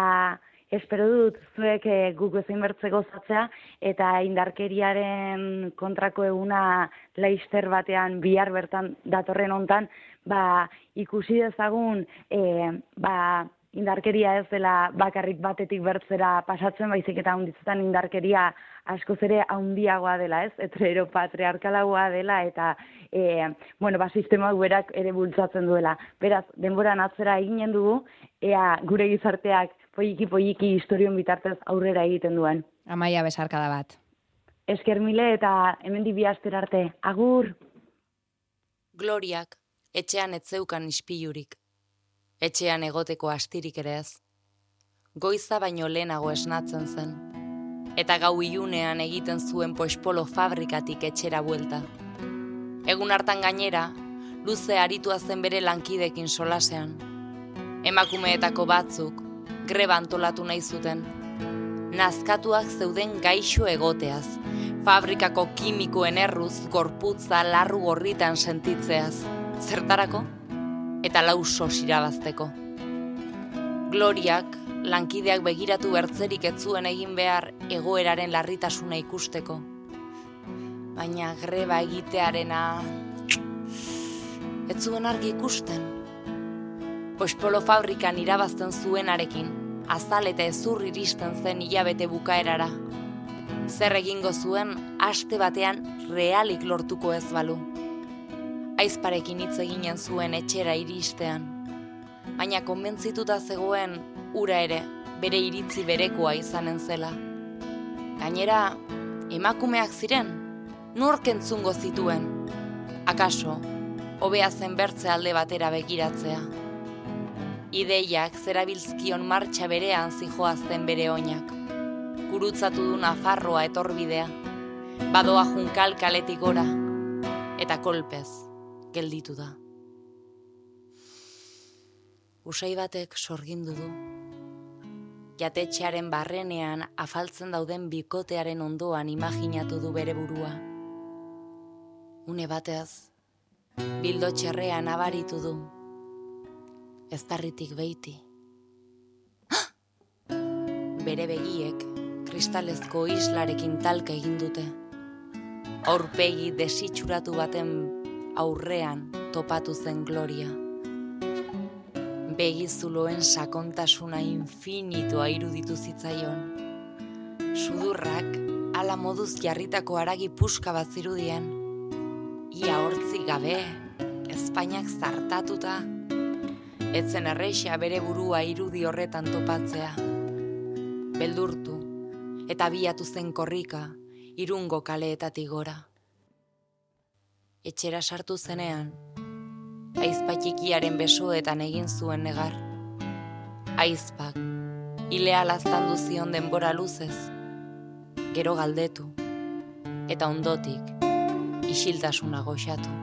espero dut zuek e, guk bezain bertze gozatzea, eta indarkeriaren kontrako eguna laister batean bihar bertan datorren hontan, ba, ikusi dezagun e, ba, indarkeria ez dela bakarrik batetik bertzera pasatzen, baizik eta hunditzetan indarkeria askoz ere handiagoa dela, ez? Etrero patriarkalagoa dela eta e, bueno, ba, sistema berak ere bultzatzen duela. Beraz, denboran atzera eginen dugu, ea gure gizarteak poiki poiki historion bitartez aurrera egiten duen. Amaia besarkada bat. Esker mile eta hemen dibi arte. Agur! Gloriak, etxean etzeukan ispilurik. Etxean egoteko astirik ere ez. Goiza baino lehenago esnatzen zen eta gau ilunean egiten zuen pospolo fabrikatik etxera buelta. Egun hartan gainera, luze aritua zen bere lankidekin solasean. Emakumeetako batzuk, greba antolatu nahi zuten. Nazkatuak zeuden gaixo egoteaz, fabrikako kimikoen erruz gorputza larru gorritan sentitzeaz. Zertarako? Eta lauso sirabazteko. Gloriak lankideak begiratu bertzerik ez zuen egin behar egoeraren larritasuna ikusteko. Baina greba egitearena ez zuen argi ikusten. Pospolo fabrikan irabazten zuenarekin, azal eta ezur iristen zen hilabete bukaerara. Zer egingo zuen, aste batean realik lortuko ez balu. Aizparekin hitz eginen zuen etxera iristean. Baina konbentzituta zegoen ura ere bere iritzi berekoa izanen zela. Gainera, emakumeak ziren, nork entzungo zituen, akaso, hobea zen bertze alde batera begiratzea. Ideiak zerabilzkion martxa berean zijoazten bere oinak. Gurutzatu du Nafarroa etorbidea, badoa junkal kaletik gora, eta kolpez gelditu da. Usai batek sorgindu du, jatetxearen barrenean afaltzen dauden bikotearen ondoan imaginatu du bere burua. Une bateaz, bildo txerrean abaritu du, ez tarritik beiti. Bere begiek kristalezko islarekin talka egin dute. Aurpegi desitxuratu baten aurrean topatu zen gloria begizuloen sakontasuna infinitoa iruditu zitzaion. Sudurrak ala moduz jarritako aragi puska bat zirudien. Ia hortzi gabe, Espainiak zartatuta, etzen erreixa bere burua irudi horretan topatzea. Beldurtu, eta biatu zen korrika, irungo kaleetatik gora. Etxera sartu zenean, aizpatikiaren besoetan egin zuen negar. Aizpak, ilea lastan duzion denbora luzez, gero galdetu, eta ondotik, isiltasuna goxatu.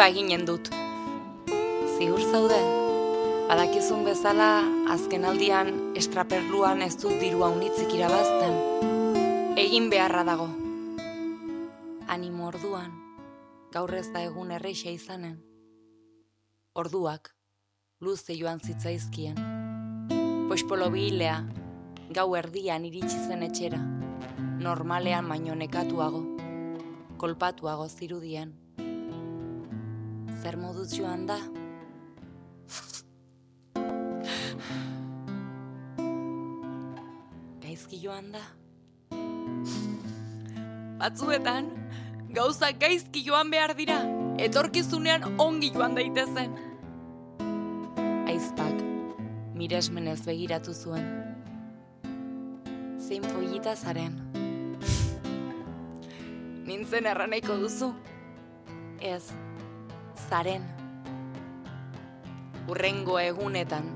Greba eginen dut. Ziur zaude, badakizun bezala azken aldian estraperluan ez dut dirua unitzik irabazten. Egin beharra dago. Animo orduan, gaur ez da egun erreixa izanen. Orduak, luze joan zitzaizkien. Poispolo bihilea, gau erdian iritsi zen etxera. Normalean baino nekatuago, kolpatuago zirudien. Zer moduz joan da? Gaizki joan da? Batzuetan, gauza gaizki joan behar dira, etorkizunean ongi joan daitezen. Aizpak, miresmenez begiratu zuen. Zein follita zaren. Nintzen erraneiko duzu? Ez, zaren. Urrengo egunetan,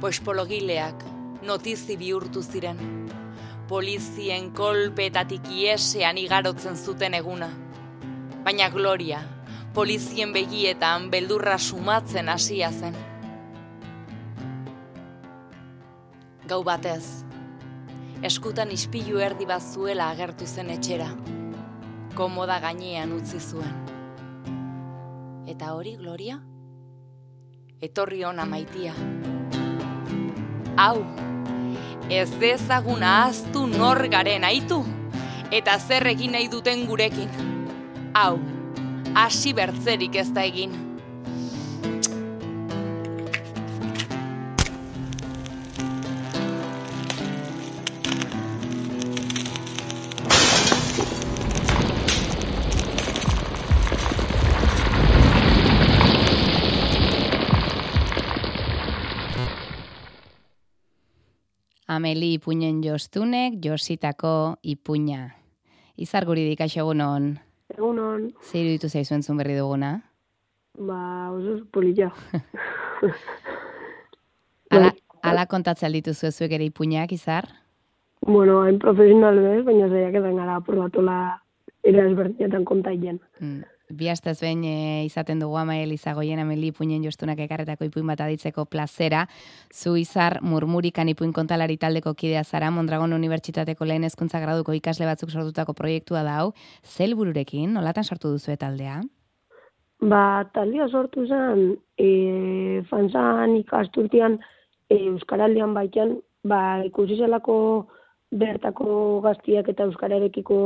pospologileak notizi bihurtu ziren. Polizien kolpetatik iesean igarotzen zuten eguna. Baina Gloria, polizien begietan beldurra sumatzen hasia zen. Gau batez, eskutan ispilu erdi bat zuela agertu zen etxera. Komoda gainean utzi zuen. Eta hori, Gloria? Etorri ona maitia. Hau, ez dezaguna ahaztu nor garen aitu, eta zer egin nahi duten gurekin. Hau, hasi bertzerik ez da egin. Ameli ipuinen jostunek, jositako ipuña. Izar guri dikaixo egunon. Egunon, Zeiru ditu zaizu entzun berri duguna? ba, oso polilla. Ala, ala kontatzea dituzu zuek ere ipuñak, izar? bueno, hain profesional bez, baina zaiak edan gara probatola era ezberdinetan kontaien. Mm. Bi astez behin e, izaten dugu ama Elizagoien Ameli ipuinen jostunak ekarretako ipuin bat aditzeko plazera. Zu izar murmurikan ipuin kontalari taldeko kidea zara, Mondragon Unibertsitateko lehen hezkuntza graduko ikasle batzuk sortutako proiektua da hau. Zel bururekin, nolatan sortu duzu taldea? Ba, taldea sortu zen, e, fanzan ikasturtian e, Euskaraldian baitan, ba, ikusi zelako bertako gaztiak eta Euskararekiko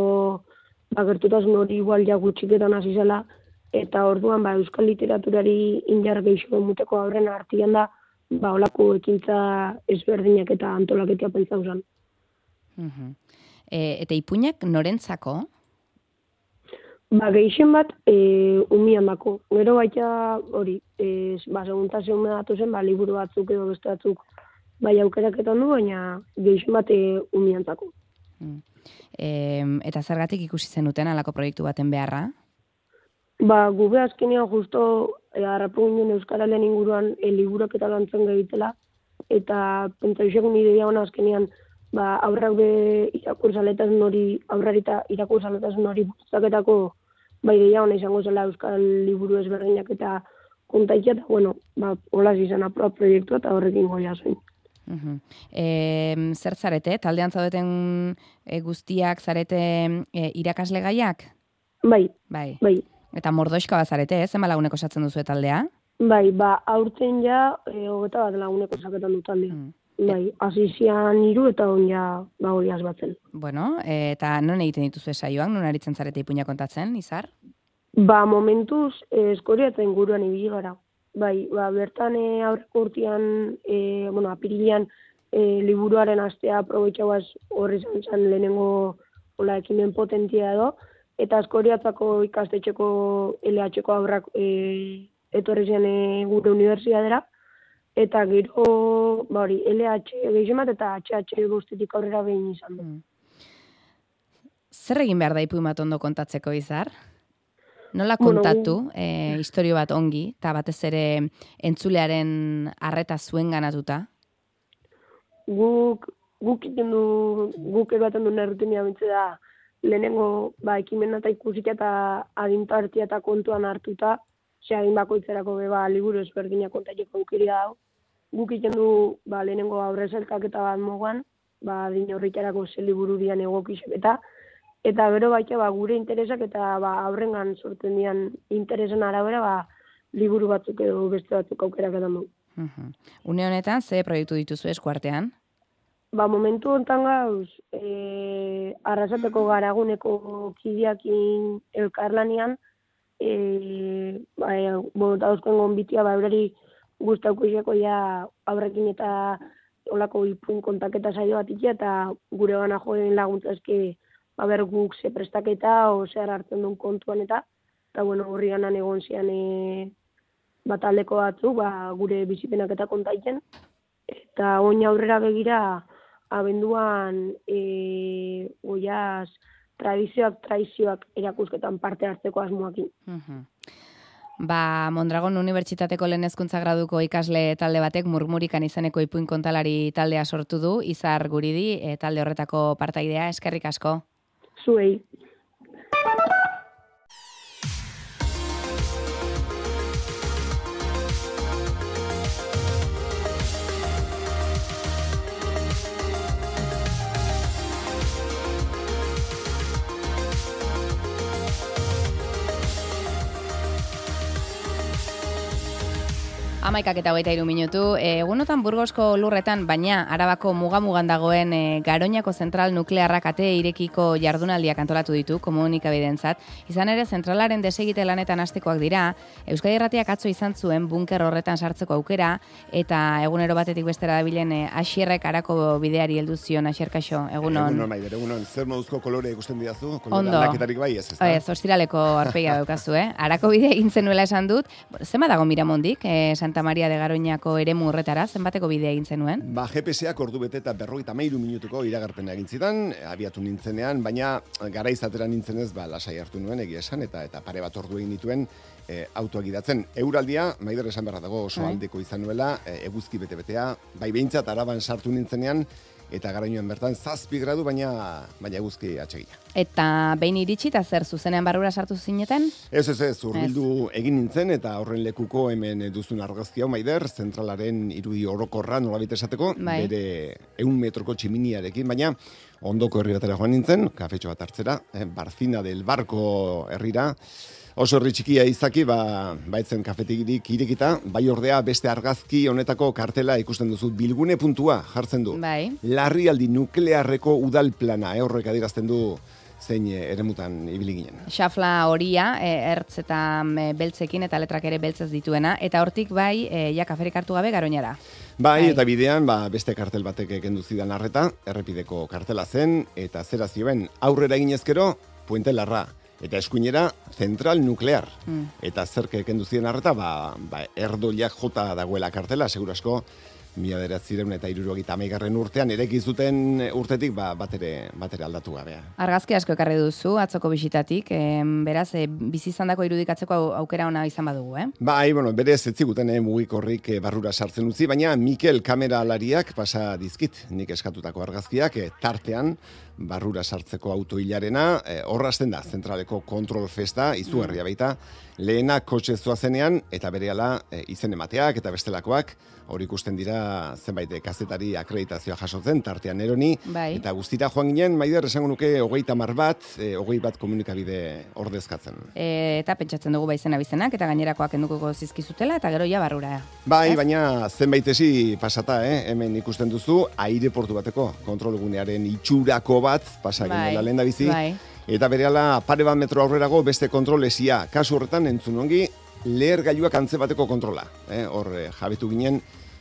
gertutasun hori igual ja gutxiketan hasi zela, eta orduan ba, Euskal literaturari indar gehiago muteko aurren artian da, ba, olako ekintza ezberdinak eta antolaketia pentsau zen. Mhm. E, eta ipuinak norentzako? Ba, gehixen bat, e, umian dako. Gero baita hori, e, ba, seguntasun datu zen, ba, liburu batzuk edo beste batzuk bai aukeraketan du, baina gehixen bat e, umian dako. E, eta zergatik ikusi zenuten alako proiektu baten beharra? Ba, gube azkenean justo e, harrapu ginen Euskaralen inguruan e, liburak eta lantzen gehitela, eta pentsa isegun ideia hona azkenean ba, aurrak be irakursaletasun hori, aurrarita irakursaletasun hori bultzaketako ba, ideia hona izango zela Euskal liburu ezberdinak eta kontaikia, eta bueno, ba, hola izan aproa proiektua eta horrekin goia zoin. Mhm. E, zer zarete, taldean zaudeten e, guztiak zarete e, irakasle gaiak? Bai, Bai. bai. Eta mordoixka bat zarete, ez? Zenba lagunek osatzen duzu taldea? Bai, ba, aurten ja, e, hogeta bat laguneko saketan dut taldea. Bai, hasi zian hiru eta on ja, ba, hori asbatzen. Bueno, eta non egiten dituzu saioak, non aritzen zarete ipuina kontatzen, izar? Ba, momentuz, eh, eskoria eta inguruan ibili gara. Bai, ba, bertan e, aurreko urtean, e, bueno, apirilean, e, liburuaren astea aprobetxauaz horri izan zen lehenengo hola, ekimen potentia edo, eta askoriatzako ikastetxeko LH-ko aurrak e, etorri zen e, gure unibertsiadera, eta gero, ba hori, LH gehien bat eta HH bostetik aurrera behin izan du. zer egin behar da bat ondo kontatzeko izar? Nola kontatu, e, historio bat ongi, eta batez ere entzulearen arreta zuen ganatuta? guk guk egiten du guk ebaten duen errutinia bintze da lehenengo ba ekimena eta ikusita eta adintartia eta kontuan hartuta ze adin bakoitzerako be ba liburu ezberdinak kontatzeko aukera dago guk egiten du ba lehenengo aurrezelkaketa bat mogan ba adin horritarako ze liburu dian egokiz eta eta gero baita ba gure interesak eta ba aurrengan sortzen dian interesen arabera ba liburu batzuk edo beste batzuk aukerak edan. Mhm. Une honetan, ze proiektu dituzu eskuartean? Ba, momentu hontan gauz, e, arrasateko garaguneko kideakin elkarlanian, e, ba, e, bueno, dauzkoen gonbitia, ba, eurari guztauko izako ja aurrekin eta olako ipuin kontaketa saio bat ikia, eta gure gana joen laguntza eske, ba, ber guk ze prestaketa, o zer hartzen duen kontuan eta, eta bueno, horri ganan egon zian, e, bat aldeko batzu, ba, gure bizipenak eta kontaiten, eta oin aurrera begira, abenduan e, oiaz tradizioak traizioak erakusketan parte hartzeko asmoakin. Mhm. Ba, Mondragon Unibertsitateko lehen hezkuntza graduko ikasle talde batek murmurikan izeneko ipuin kontalari taldea sortu du, izar guridi, e, talde horretako partaidea, eskerrik asko. Zuei. Amaikak eta hogeita iru minutu. E, egunotan Burgosko lurretan, baina Arabako mugamugan dagoen e, Garoñako zentral nuklearrak ate irekiko jardunaldiak antolatu ditu komunikabidentzat. Izan ere, zentralaren desegite lanetan hastekoak dira, Euskadi Erratiak atzo izan zuen bunker horretan sartzeko aukera, eta egunero batetik bestera dabilen e, asierrek arako bideari heldu zion asierkaixo, egunon. Egunon, maider, egunon, zer moduzko kolore ikusten didazu? Kolore aldaketarik bai, ez ez da? Ez, ostiraleko arpegia daukazu, eh? Arako bide egin zenuela esan dut. Zema dago Miramondik, eh, Santa Maria de Garoñako eremu horretara, zenbateko bide egin zenuen? Ba, GPS-ak ordu bete eta berrogeita mairu minutuko iragarpena egin zidan, abiatu nintzenean, baina gara izatera nintzenez, ba, lasai hartu nuen, egia esan, eta eta pare bat ordu egin dituen e, autoak idatzen. Euraldia, maider esan beharra dago oso Bai. aldeko izan nuela, e, eguzki bete-betea, bai behintzat araban sartu nintzenean, eta garainoan bertan zazpi gradu, baina, baina eguzki atxegia. Eta behin iritsi eta zer zuzenean barrura sartu zineten? Ez, ez, ez, urbildu egin nintzen eta horren lekuko hemen duzun argazki hau maider, zentralaren irudi orokorra nolabait esateko, Bai. bere eun metroko tximiniarekin, baina ondoko herri batera joan nintzen, kafetxo bat hartzera, eh, Barzina del Barko herrira, Oso herri txikia izaki, ba, baitzen kafetigirik irekita, bai ordea beste argazki honetako kartela ikusten duzu bilgune puntua jartzen du. Bai. Larrialdi nuklearreko udal plana, eh, horrek adierazten du zein eh, eremutan ibili ginen. Xafla horia, e, ertz eta e, beltzekin eta letrak ere beltzez dituena, eta hortik bai, e, ja kaferik hartu gabe garoñara. Bai, eta bidean, ba, beste kartel batek kendu zidan arreta, errepideko kartela zen, eta zera zioen, aurrera eginezkero, puente larra, eta eskuinera, zentral nuklear. Mm. Eta zerke kendu zidan arreta, ba, ba, erdoiak jota dagoela kartela, seguru asko, mila ziren eta irurogeita amaigarren urtean, ereki zuten urtetik, ba, batere, batere aldatu gabea. Argazki asko ekarri duzu, atzoko bisitatik, em, beraz, e, bizi izandako irudikatzeko au- aukera ona izan badugu, eh? Bai, bueno, berez ez ziguten eh, mugikorrik eh, barrura sartzen utzi, baina Mikel kamera alariak pasa dizkit nik eskatutako argazkiak eh, tartean barrura sartzeko autoilarena, eh, da zentraleko kontrol festa, izugarria baita, lehena kotxe zenean eta berehala eh, izen emateak eta bestelakoak, hori ikusten dira zenbait eh, kazetari akreditazioa jasotzen, tartean eroni, Bai. eta guztira joan ginen, maider esango nuke hogeita mar bat, eh, hogei bat komunikabide ordezkatzen. E, eta pentsatzen dugu baizena bizenak, eta gainerakoak enduko zizkizutela, eta gero ja barrura. Bai, Ez? baina zenbait esi pasata, eh? hemen ikusten duzu, aireportu bateko kontrolgunearen itxurako bat pasa Bai, lehen bizi. bai. Eta berehala pare bat metro aurrerago beste kontrolesia. Kasu horretan entzun ongi, leher gailuak antze bateko kontrola. Eh? Hor eh, jabetu ginen,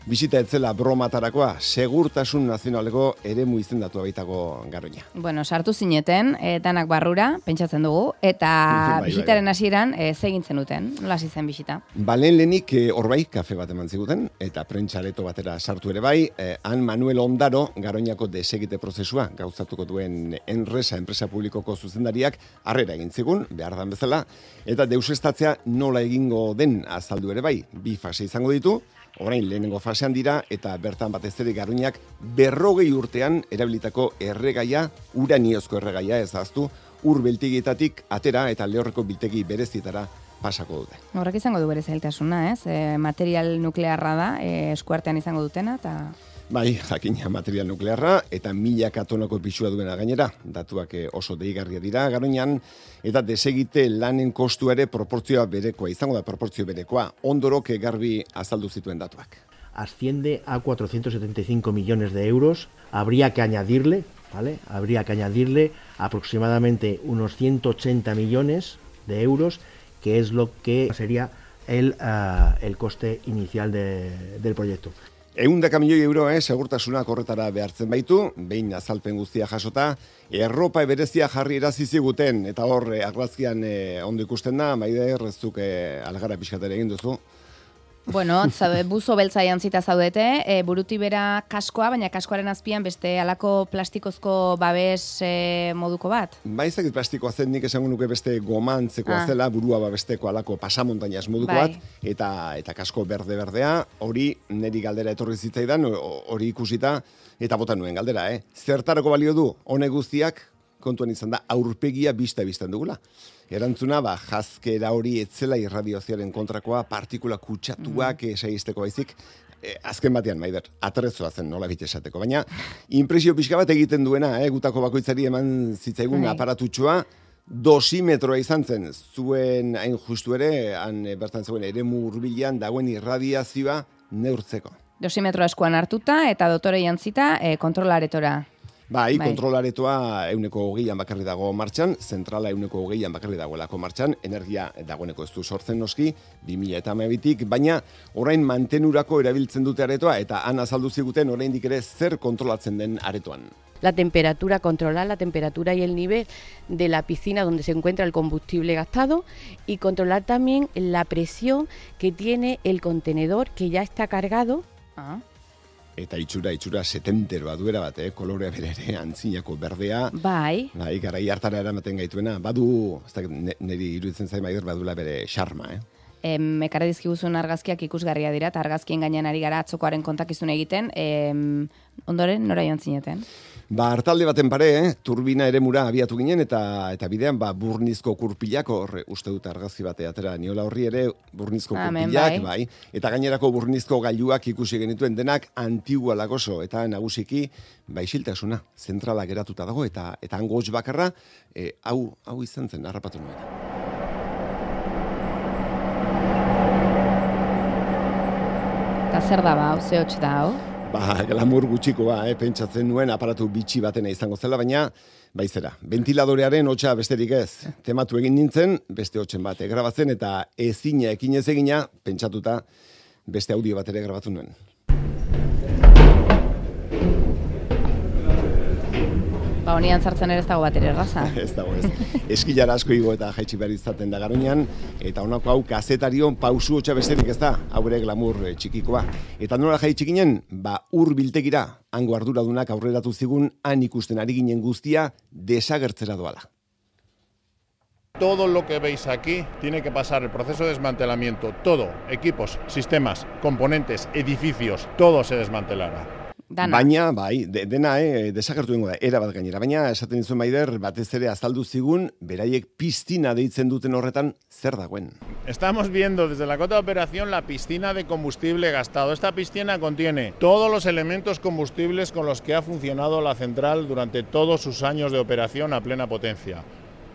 Bisita etzela bromatarakoa, segurtasun nazionaleko eremu izendatua baitako garoina. Bueno, sartu zineten, e, danak barrura, pentsatzen dugu, eta Bai, bai, bisitaren hasieran e, zegintzen duten, nola hasi zen bisita? Balen lehenik eh, horbait kafe bat eman ziguten, eta prentxareto batera sartu ere bai, eh, han Manuel Ondaro, garoñako desegite prozesua, gauzatuko duen enresa, enpresa publikoko zuzendariak, harrera egin zigun, behar dan bezala, eta deusestatzea nola egingo den azaldu ere bai, bi fase izango ditu, orain lehenengo fasean dira, eta bertan batez ere garoñak berrogei urtean erabilitako erregaia, uraniozko erregaia ezaztu, ur beltegietatik atera eta lehorreko biltegi berezietara pasako dute. Horrek izango du bere zailtasuna, ez? E, material nuklearra da, e, eskuartean izango dutena, eta Bai, jakina material nuklearra eta milaka tonako pisua duena gainera. Datuak eh, oso deigarria dira garoinan eta desegite lanen kostu ere proportzioa berekoa, izango da proportzio berekoa. Ondorok eh, garbi azaldu zituen datuak. asciende a 475 millones de euros. Habría que añadirle, ¿vale? Habría que añadirle aproximadamente unos 180 millones de euros, que es lo que sería el, ah, el coste inicial de- del proyecto. Eundaka milioi euro, eh, segurtasunak horretara behartzen baitu, behin azalpen guztia jasota, erropa berezia jarri erazi ziguten, eta hor, eh, argazkian eh, ondo ikusten da, maide errezuk eh, algara pixkatere egin duzu. Bueno, zabe, buzo beltza jantzita zaudete, e, buruti bera kaskoa, baina kaskoaren azpian beste alako plastikozko babes e, moduko bat. Ba, ez dakit plastikoa zen nik esango nuke beste gomantzekoa Ah. zela, burua babesteko alako pasamontainaz moduko Bai. bat, eta eta kasko berde-berdea, hori neri galdera etorri zitzaidan, hori ikusita, eta bota nuen galdera, eh? Zertarako balio du, honek guztiak, kontuan izan da, aurpegia bista bizten dugula. Erantzuna, ba, jazkera hori etzela irradiozioaren kontrakoa, partikula kutsatuak mm. esaizteko baizik, e, azken batean, maider, aterrezoa zen nola bit esateko. Baina, impresio pixka bat egiten duena, eh, gutako bakoitzari eman zitzaigun Bai. aparatutxoa, dosimetroa izan zen, zuen hain justu ere, han eh, bertan zegoen eremu hurbilean dagoen irradiazioa neurtzeko. Dosimetroa eskuan hartuta eta dotore jantzita e, kontrolaretora. Bai, Bai. kontrolaretoa euneko hogeian bakarri dago martxan, zentrala euneko hogeian bakarri dagoelako martxan, energia dagoeneko ez du sortzen noski, 2000 eta tik baina orain mantenurako erabiltzen dute aretoa, eta han azaldu ziguten oraindik ere zer kontrolatzen den aretoan. la temperatura, controlar la temperatura y el nivel de la piscina donde se encuentra el combustible gastado y controlar también la presión que tiene el contenedor que ya está cargado. Eta itxura, itxura setenteroa duera bat, eh? kolorea bere ere antzinako berdea, Bai, bai, garai hartara eramaten gaituena, badu, ez ne- niri iruditzen zain maider, badula bere xarma, eh? em, ekarri dizkiguzun argazkiak ikusgarria dira, eta argazkien gainean ari gara atzokoaren kontakizun egiten, em, ondoren nora joan zineten? Ba, hartalde baten pare, eh? turbina eremura abiatu ginen, eta eta bidean, ba, burnizko kurpilak, hor, uste dut argazki bate atera niola horri ere, burnizko Hemen, kurpilak, bai. bai. eta gainerako burnizko gailuak ikusi genituen denak antigua lagoso, eta nagusiki, ba, isiltasuna, zentrala geratuta dago, eta eta hangoz bakarra, eh, hau, hau izan zen, harrapatu nuen. Eta zer da ba, hau, ze hotx da hau? Ba, glamour gutxikoa, eh, pentsatzen nuen aparatu bitxi batena izango zela, baina baizera. Ventiladorearen hotxa besterik ez. Tematu egin nintzen, beste hotxen bat grabatzen eta ezina ekin ez egina, pentsatuta beste audio bat ere grabatu nuen. Ba, honian sartzen ere ez dago bat ere erraza. ez dago ez. Eskilara asko igo eta jaitsi behar izaten da garoinan, eta honako hau kazetarion pausu hotxa besterik ez da, hau ere glamour eh, txikikoa. Eta nola jaitsi ginen, ba ur biltegira, hango arduradunak aurreratu zigun, han ikusten ari ginen guztia, desagertzera doala. Todo lo que veis aquí tiene que pasar el proceso de desmantelamiento. Todo, equipos, sistemas, componentes, edificios, todo se desmantelará. Baina, bai, de, dena, eh, desagertu dengo da, era bat gainera. Baina, esaten dizuen maider, batez ere azaldu zigun, beraiek piztina deitzen duten horretan, zer dagoen. Estamos viendo desde la cota de operación la piscina de combustible gastado. Esta piscina contiene todos los elementos combustibles con los que ha funcionado la central durante todos sus años de operación a plena potencia.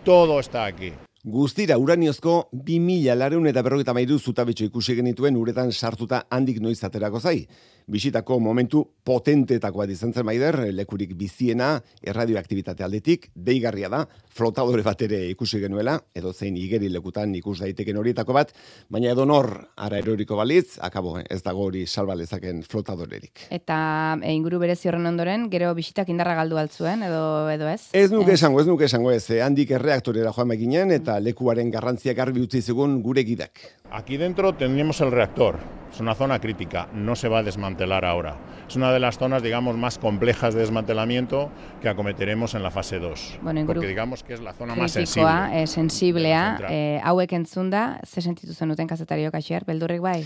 Todo está aquí. Guztira uraniozko 2000 lareun eta berrogeita mairu zutabetxo ikusi genituen uretan sartuta handik noiz aterako zai. Bisitako momentu potentetakoa izan zen maider, lekurik biziena, erradioaktivitate aldetik, deigarria da, flotadore bat ere ikusi genuela, edo zein igeri lekutan ikus daiteken horietako bat, baina edo nor ara eroriko balitz, akabo, ez dago hori salbalezaken flotadorerik. Eta e, inguru berezi horren ondoren, gero bisitak indarra galdu altzuen, edo, edo ez? Ez nuke esango, ez nuke esango ez, eh, handik erreaktorera joan meginen, eta lekuaren garrantziak garbi utzi zigun gure gidak. Aquí dentro tendríamos el reactor. Es una zona crítica, no se va a desmantelar ahora. Es una de las zonas, digamos, más complejas de desmantelamiento que acometeremos en la fase 2. Bueno, porque digamos que es la zona más sensible. Kritikoa, eh, sensiblea, eh, hauek entzunda, ze sentitu zenuten kazetariok asier, beldurrik bai?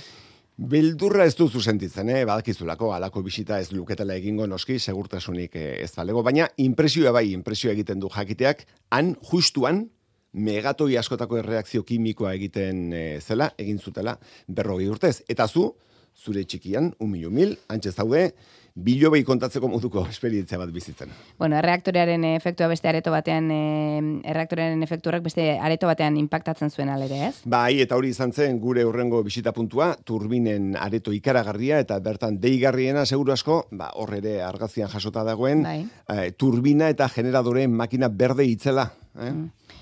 Beldurra ez duzu sentitzen, eh? badakizulako, alako bisita ez luketela egingo noski, segurtasunik eh, ez balego, baina impresioa bai, impresioa egiten du jakiteak, han, justuan, megatoi askotako erreakzio kimikoa egiten eh, zela, egin zutela, berrogei urtez. Eta zu, zure txikian, un mil, mil, antxe zaude, bilobei kontatzeko moduko esperientzia bat bizitzen. Bueno, erreaktorearen efektua beste areto batean, e, erreaktorearen efektu horrek beste areto batean impactatzen zuen alere, ez? Bai, eta hori izan zen gure urrengo bisita puntua, turbinen areto ikaragarria, eta bertan deigarriena seguru asko, ba, hor ere argazian jasota dagoen, Bai. eh, turbina eta generadore makina berde itzela. Eh?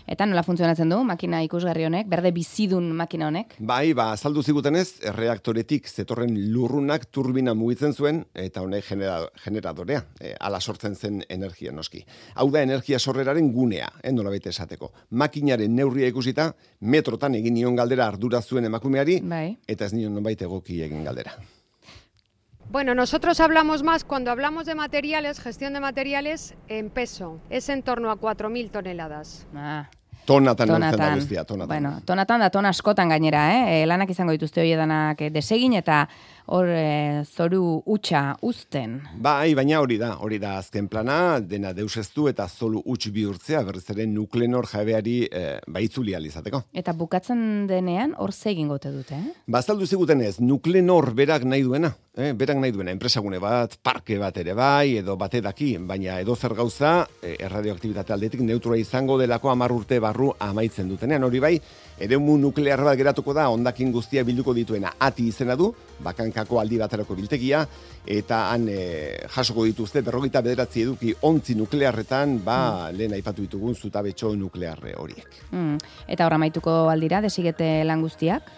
Eta nola funtzionatzen du makina ikusgarri honek, berde bizidun makina honek? Bai, ba, azaldu zigutenez, erreaktoretik zetorren lurrunak turbina mugitzen zuen, eta honek genera, generadorea, e, ala sortzen zen energia noski. Hau da energia sorreraren gunea, eh, nola baita esateko. Makinaren neurria ikusita, metrotan egin nion galdera ardura zuen emakumeari, Bai. eta ez nion nonbait egoki egin galdera. Bueno, nosotros hablamos más, cuando hablamos de materiales, gestión de materiales, en peso. Es en torno a 4.000 toneladas. Ah. Tonatan, tonatan. da guztia, tonatan. Bueno, tonatan da ton askotan gainera, eh? E, lanak izango dituzte hoiedanak eh, desegin eta hor e, zoru utxa uzten. Bai, baina hori da, hori da azken plana, dena deus ez du eta zolu huts bihurtzea, berriz ere nuklenor jabeari e, baitzuli alizateko. Eta bukatzen denean hor ze egingo dute, eh? Bazaldu ziguten ez, nuklenor berak nahi duena, eh? berak nahi duena, enpresagune bat, parke bat ere bai, edo bate daki, baina edo zer gauza, e, erradioaktibitate aldetik neutra izango delako amar urte barru amaitzen dutenean, hori bai, eremu nuklear bat geratuko da, ondakin guztia bilduko dituena, ati izena du, bakankako aldi baterako biltegia, eta han e, jasoko dituzte, berrogeita bederatzi eduki ontzi nuklearretan, ba, lehen aipatu ditugun zutabetxo nuklearre horiek. Mm. Eta hor amaituko aldira, desigete lan guztiak?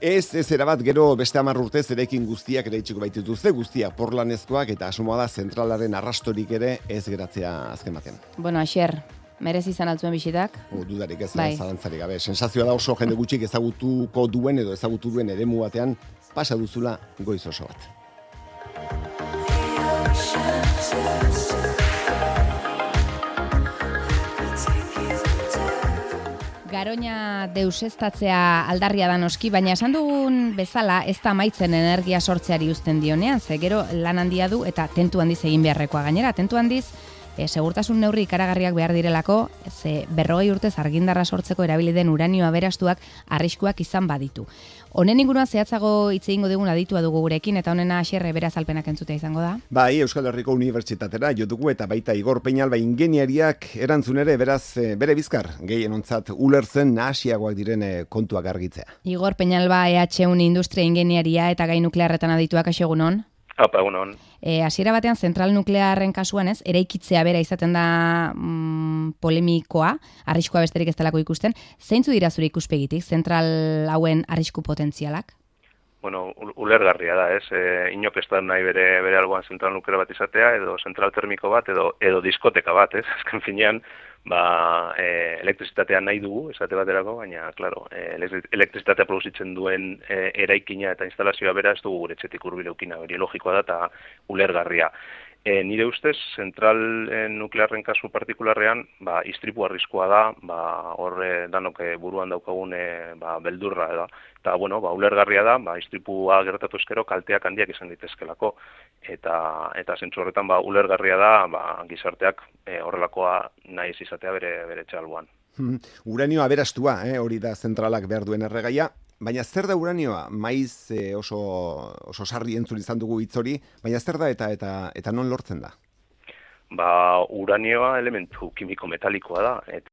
Ez, ez erabat gero beste hamar urtez erekin guztiak ere itxiko baitituzte, guztiak porlanezkoak eta asomoa da zentralaren arrastorik ere ez geratzea azken batean. Bueno, Asier, merezi izan altzuen bisitak? O, dudarik ez, Bai. zalantzarik gabe. Sensazioa da oso jende gutxik ezagutuko duen edo ezagutu duen eremu batean pasa duzula goiz oso bat. Garoña deusestatzea aldarria da noski, baina esan dugun bezala ez da amaitzen energia sortzeari uzten dionean, ze gero lan handia du eta tentu handiz egin beharrekoa gainera, tentu handiz e, segurtasun neurri ikaragarriak behar direlako, ze berrogei urtez argindarra sortzeko erabili den uranio aberastuak arriskuak izan baditu. Honen inguruan zehatzago hitz egingo digun aditua dugu gurekin eta honena xerre beraz alpenak entzutea izango da. Bai, Euskal Herriko Unibertsitatera jo dugu eta baita Igor Peñalba ingeniariak erantzun ere beraz eh, bere bizkar gehien ontzat ulertzen nahasiagoak diren eh, kontuak argitzea. Igor Peñalba EHUN industria ingeniaria eta gai nuklearretan adituak asegunon. Apa, egunon. E, hasiera batean zentral nuklearren kasuan ez, eraikitzea bera izaten da mm, polemikoa, arriskua besterik ez delako ikusten. Zeintzu dira zure ikuspegitik, zentral hauen arrisku potentzialak? Bueno, ul- ulergarria da, ez? E, inok ez da nahi bere, bere alboan zentral nuklear bat izatea, edo zentral termiko bat, edo, edo diskoteka bat, ez? Azken finean, ba, e, elektrizitatea nahi dugu, esate baterako, baina, klaro, e, elektri- elektrizitatea produzitzen duen e, eraikina eta instalazioa bera ez dugu gure etxetik urbileukina, hori logikoa da eta ulergarria. E, nire ustez, zentral e, nuklearren kasu partikularrean, ba, istripu arriskoa da, ba, hor e, danok e, buruan daukagun e, ba, beldurra da. Eta, bueno, ba, ulergarria da, ba, istripua gertatu eskero kalteak handiak izan ditezkelako. Eta, eta zentzu horretan, ba, ulergarria da, ba, gizarteak e, horrelakoa nahi izatea bere, bere txalbuan. Hmm, Uranio aberastua, eh, hori da zentralak behar duen erregaia, baina zer da uranioa? Maiz eh, oso, oso sarri entzun izan dugu hitz hori, baina zer da eta, eta, eta non lortzen da? Ba, uranioa elementu kimiko metalikoa da, eta